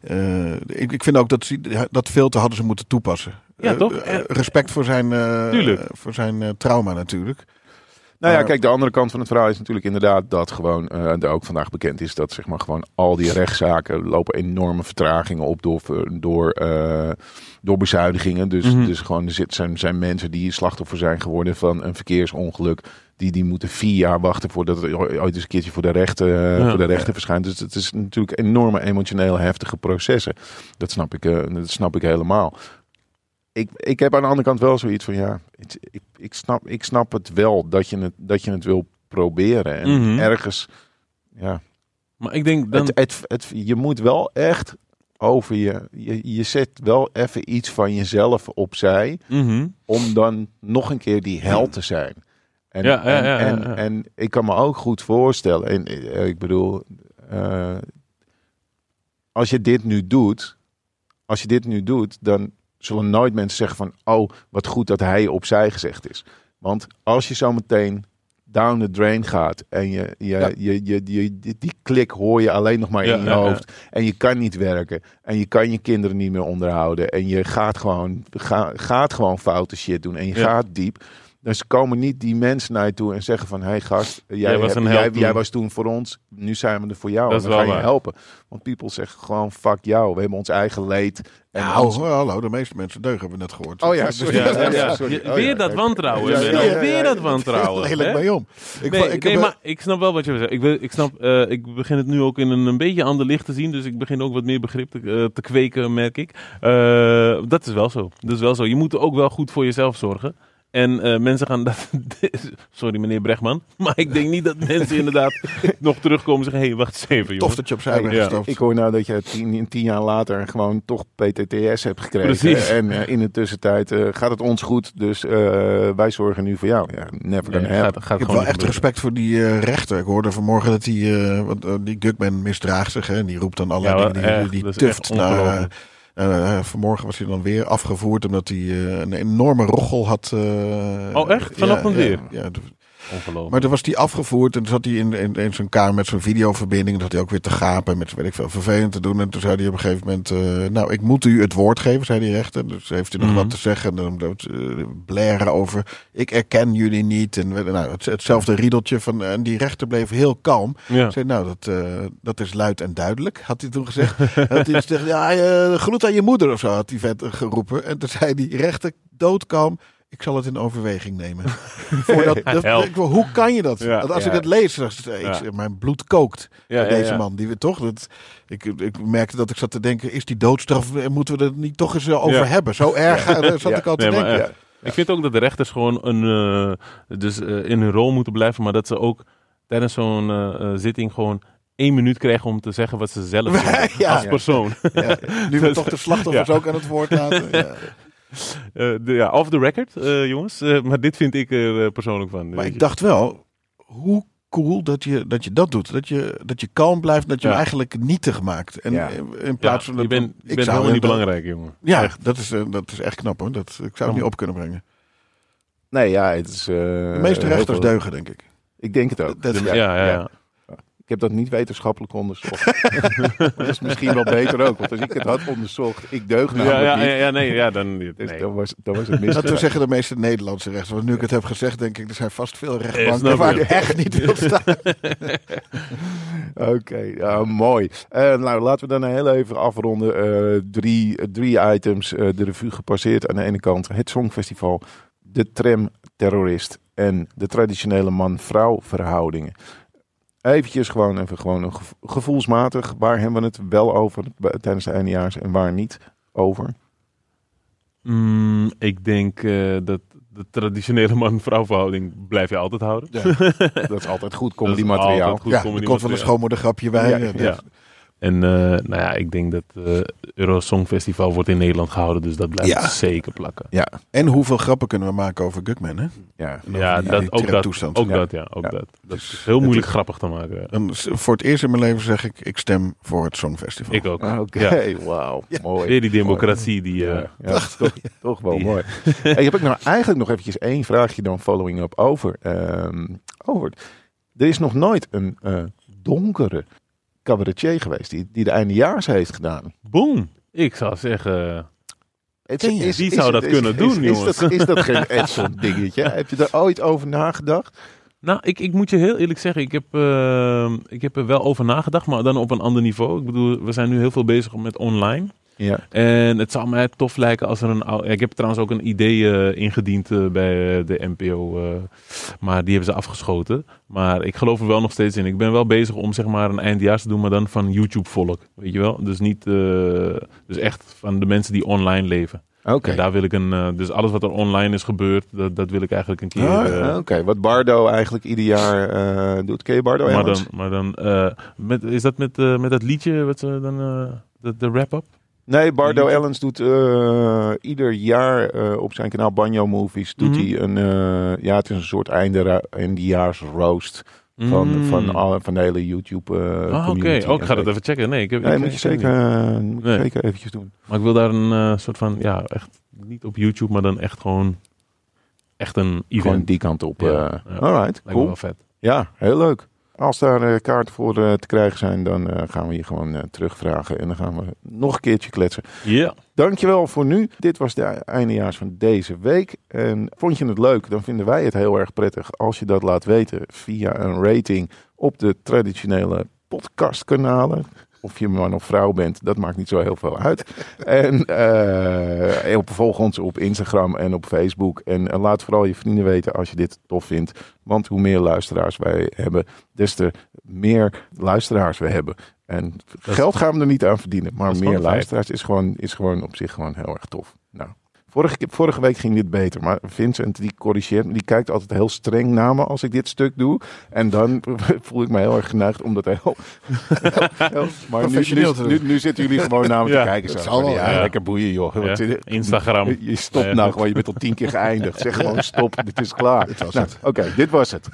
eh, ik, ik vind ook dat ze, dat filter hadden ze moeten toepassen. Ja, Eh, toch? eh, respect voor zijn, eh, voor zijn eh, trauma natuurlijk. Nou ja, kijk, de andere kant van het verhaal is natuurlijk inderdaad dat gewoon, eh er ook vandaag bekend is dat zeg maar gewoon al die rechtszaken lopen enorme vertragingen op door, ver- door, eh, door bezuinigingen. Dus, Mhm. dus gewoon er zijn, zijn mensen die slachtoffer zijn geworden van een verkeersongeluk. Die, die moeten vier jaar wachten voordat het ooit eens een keertje voor de rechten, Ja. voor de rechten verschijnt. Dus het is natuurlijk enorme emotioneel heftige processen. Dat snap ik, eh, dat snap ik helemaal. Ik, ik heb aan de andere kant wel zoiets van ja, ik, ik, ik, snap, ik snap het wel dat je het, dat je het wil proberen. En Mhm. ergens, ja, Maar ik denk dan... het, het, het, je moet wel echt over je, je, je zet wel even iets van jezelf opzij Mhm. om dan nog een keer die held te zijn. En, Ja, ja, en, ja, en ik kan me ook goed voorstellen, en eh, ik bedoel, eh, als je dit nu doet, als je dit nu doet, dan zullen nooit mensen zeggen van, oh, wat goed dat hij opzij gezegd is. Want als je zo meteen down the drain gaat en je, je, Ja. je, je, je- die, klik hoor je alleen nog maar Ja, in je ja, hoofd en je kan niet werken en je kan je kinderen niet meer onderhouden en je gaat gewoon, ga, gaat gewoon foute shit doen en je gaat diep. Dus komen niet die mensen naar je toe en zeggen van... hey gast, jij, Jij was hebt- jij, toen. jij was toen voor ons. Nu zijn we er voor jou. Dat en is dan ga wel je helpen. Want people zeggen gewoon fuck jou. We hebben ons eigen leed. En Nou, ons- hallo, de meeste mensen deugen hebben we net gehoord. Oh ja, sorry. Ja, ja, ja. sorry. Je- Oh, weer ja. dat wantrouwen. Ja, ja, Menno. ja, ja, weer ja. dat wantrouwen. Lelijk mee om. Ik, nee, ik nee, heb, maar ik snap wel wat je wil zeggen. Ik, wil, ik, snap, eh, ik begin het nu ook in een, een beetje ander licht te zien. Dus ik begin ook wat meer begrip te, eh, te kweken, merk ik. Eh, dat is wel zo. Dat is wel zo. Je moet ook wel goed voor jezelf zorgen. En eh, mensen gaan dat. Sorry, meneer Brechtman. Maar ik denk niet dat mensen inderdaad nog terugkomen en zeggen: hé, hey, wacht eens even, tof jongen. dat je opzij bent Ja. gestopt. Ik hoor nou dat je tien, tien jaar later gewoon toch PTTS hebt gekregen. Precies. En eh, in de tussentijd eh, gaat het ons goed. Dus eh, wij zorgen nu voor jou. Ja, never Nee, gonna gaat, happen. gaat Ik heb gewoon wel echt gebeuren. respect voor die eh, rechter. Ik hoorde vanmorgen dat die, eh, want, die Gugman misdraagt zich. Hè, en die roept dan allerlei Ja, dingen. Die, echt, die tuft naar... eh, vanmorgen was hij dan weer afgevoerd omdat hij eh, een enorme rochel had. Oh, echt? Vanochtend ja, ja, weer? Ja, Ongelooflijk. maar toen was hij afgevoerd en toen zat hij in, in, in zijn kamer met zo'n videoverbinding. Dan zat hij ook weer te gapen met weet ik veel vervelend te doen. En toen zei hij op een gegeven moment, eh, nou ik moet u het woord geven, zei die rechter. Dus heeft hij nog Mhm. wat te zeggen en dan eh, blaren over, ik erken jullie niet. En we- nou, het, hetzelfde riedeltje van, en die rechter bleef heel kalm. ja. Zei, nou, dat, eh, dat is luid en duidelijk, had hij toen gezegd. had hij gezegd, ja, eh, groet aan je moeder of zo, had die vet geroepen. En toen zei die rechter doodkalm, ik zal het in overweging nemen. Voordat, dat, hoe kan je dat? Ja. Want als Ja. ik het lees, dan ik, Ja. mijn bloed kookt. Ja, deze man, die we toch, dat, ik, ik merkte dat ik zat te denken, is die doodstraf, eh, moeten we er niet toch eens eh, over hebben? Zo erg eh, zat ik al te Nee, denken. Ik vind ook dat de rechters gewoon een, eh, dus, eh, in hun rol moeten blijven, maar dat ze ook tijdens zo'n eh, eh, zitting gewoon één minuut krijgen om te zeggen wat ze zelf. Ja. als persoon. Ja. Nu we toch de slachtoffers ook aan het woord laten. Ja. Eh, de, ja, off the record, eh, jongens. Eh, maar dit vind ik er persoonlijk van. Maar ik je. dacht wel, hoe cool dat je dat, je dat doet. Dat je, dat je kalm blijft, dat je Ja. eigenlijk nietig maakt. En Ja. in ja, plaats van je bent, ik zou helemaal niet belangrijk, jongen. Ja, Echt. dat is, dat is echt knap hoor. Dat, ik zou het niet op kunnen brengen. Nee, ja, het is... eh, De meeste rechters deugen, denk ik. Ik denk het ook. Dat- Ja, ja, ja. Ik heb dat niet wetenschappelijk onderzocht. Dat is misschien wel beter ook. Want als ik het had onderzocht, ik deug Ja, namelijk ja, niet. ja, ja, nee, ja, dan... Dus dan, was, dan was het Dat we misgegaan. zeggen de meeste Nederlandse rechters. Want nu ik het heb gezegd, denk ik, er zijn vast veel rechtbanken waar ik. ik echt niet wil staan. Oké, ja, mooi. Eh, nou, laten we dan heel even afronden. Eh, drie, drie items eh, de revue gepasseerd. Aan de ene kant het Songfestival, de tram-terrorist en de traditionele man-vrouw verhoudingen. Eventjes gewoon even gewoon een gevo- gevoelsmatig. Waar hebben we het wel over tijdens de eindejaars en waar niet over? Mm, ik denk eh, dat de traditionele man-vrouw verhouding blijf je altijd houden. Dat is altijd goed comedy materiaal. altijd goed ja, er comedy komt wel een materiaal. schoonmoedergrapje bij. Ja, eh, ja. En eh, nou ja, ik denk dat het Euro Song Festival wordt in Nederland gehouden, dus dat blijft Ja. zeker plakken. Ja, En hoeveel grappen kunnen we maken over Gugman, hè? ja. Ja, die- dat, die ook, dat, ook Ja. dat, ja. Ook Ja. dat. Dat Dus is heel moeilijk is- grappig te maken. Dan, s- voor het eerst in mijn leven zeg ik, ik stem voor het Songfestival. Ik ook. Ah, Oké, Ja. wauw. Mooi. Weer die democratie die... eh, Ja, ja, toch, toch wel Die- mooi. Hey, heb ik nou eigenlijk nog eventjes één vraagje dan following up over. ehm, over. Er is nog nooit een eh, donkere cabaretier geweest die, die de eindejaars heeft gedaan. Boom! Ik zou zeggen... Het? Wie zou dat kunnen doen, is, jongens? is dat geen Edson dingetje? Heb je daar ooit over nagedacht? Nou, ik, ik moet je heel eerlijk zeggen, ik heb, eh, ik heb er wel over nagedacht, maar dan op een ander niveau. Ik bedoel, we zijn nu heel veel bezig met online. Ja. En het zou mij tof lijken als er een... Ik heb trouwens ook een idee eh, ingediend eh, bij eh, de NPO, maar die hebben ze afgeschoten. Maar ik geloof er wel nog steeds in. Ik ben wel bezig om zeg maar een eindjaars te doen, maar dan van YouTube-volk. Weet je wel? Dus niet... dus echt van de mensen die online leven. Oké. Daar wil ik een... dus alles wat er online is gebeurd, dat, dat wil ik eigenlijk een keer... Ah, Oké, wat Bardo eigenlijk ieder jaar doet. Ken je Bardo maar dan, maar dan met, is dat met, met dat liedje, wat ze dan, de, de wrap-up? Nee, Bardo? Ellens doet eh, ieder jaar eh, op zijn kanaal Banjo Movies doet Mhm. hij een, eh, ja, het is een soort einde eindejaars roast van, Mm. van, alle, van de hele YouTube Ah, oké. community. Oh, ik ga dat even checken. Nee, ik heb, Nee, ik- moet je zeker, moet Nee. zeker eventjes doen. Maar ik wil daar een soort van, ja, echt niet op YouTube, maar dan echt gewoon, echt een event. Gewoon die kant op. Ja, ja. Alright, cool. wel vet. Ja, heel leuk. Als daar eh, kaarten voor eh, te krijgen zijn, dan eh, gaan we je gewoon terugvragen. En dan gaan we nog een keertje kletsen. Ja. Dankjewel voor nu. Dit was de eindejaars van deze week. En vond je het leuk, dan vinden wij het heel erg prettig als je dat laat weten via een rating op de traditionele podcastkanalen. Of je man of vrouw bent, dat maakt niet zo heel veel uit. En op, volg ons op Instagram en op Facebook. En eh, laat vooral je vrienden weten als je dit tof vindt. Want hoe meer luisteraars wij hebben, des te meer luisteraars we hebben. En geld gaan we er niet aan verdienen. Maar meer luisteraars is gewoon, is gewoon op zich gewoon heel erg tof. Nou, vorige, vorige week ging dit beter. Maar Vincent die corrigeert me. Die kijkt altijd heel streng naar me als ik dit stuk doe. En dan voel ik me heel erg geneigd om dat heel... heel- maar nu, Professioneel nu, te doen. nu, nu zitten jullie gewoon naar me Ja, te kijken. Zo, zal ja, ja. lekker boeien joh. Ja, Wat- Instagram. Je stopt Ja. nou gewoon. Je bent al tien keer geëindigd. Zeg gewoon stop. Dit is klaar. Nou, het. Oké, dit was het.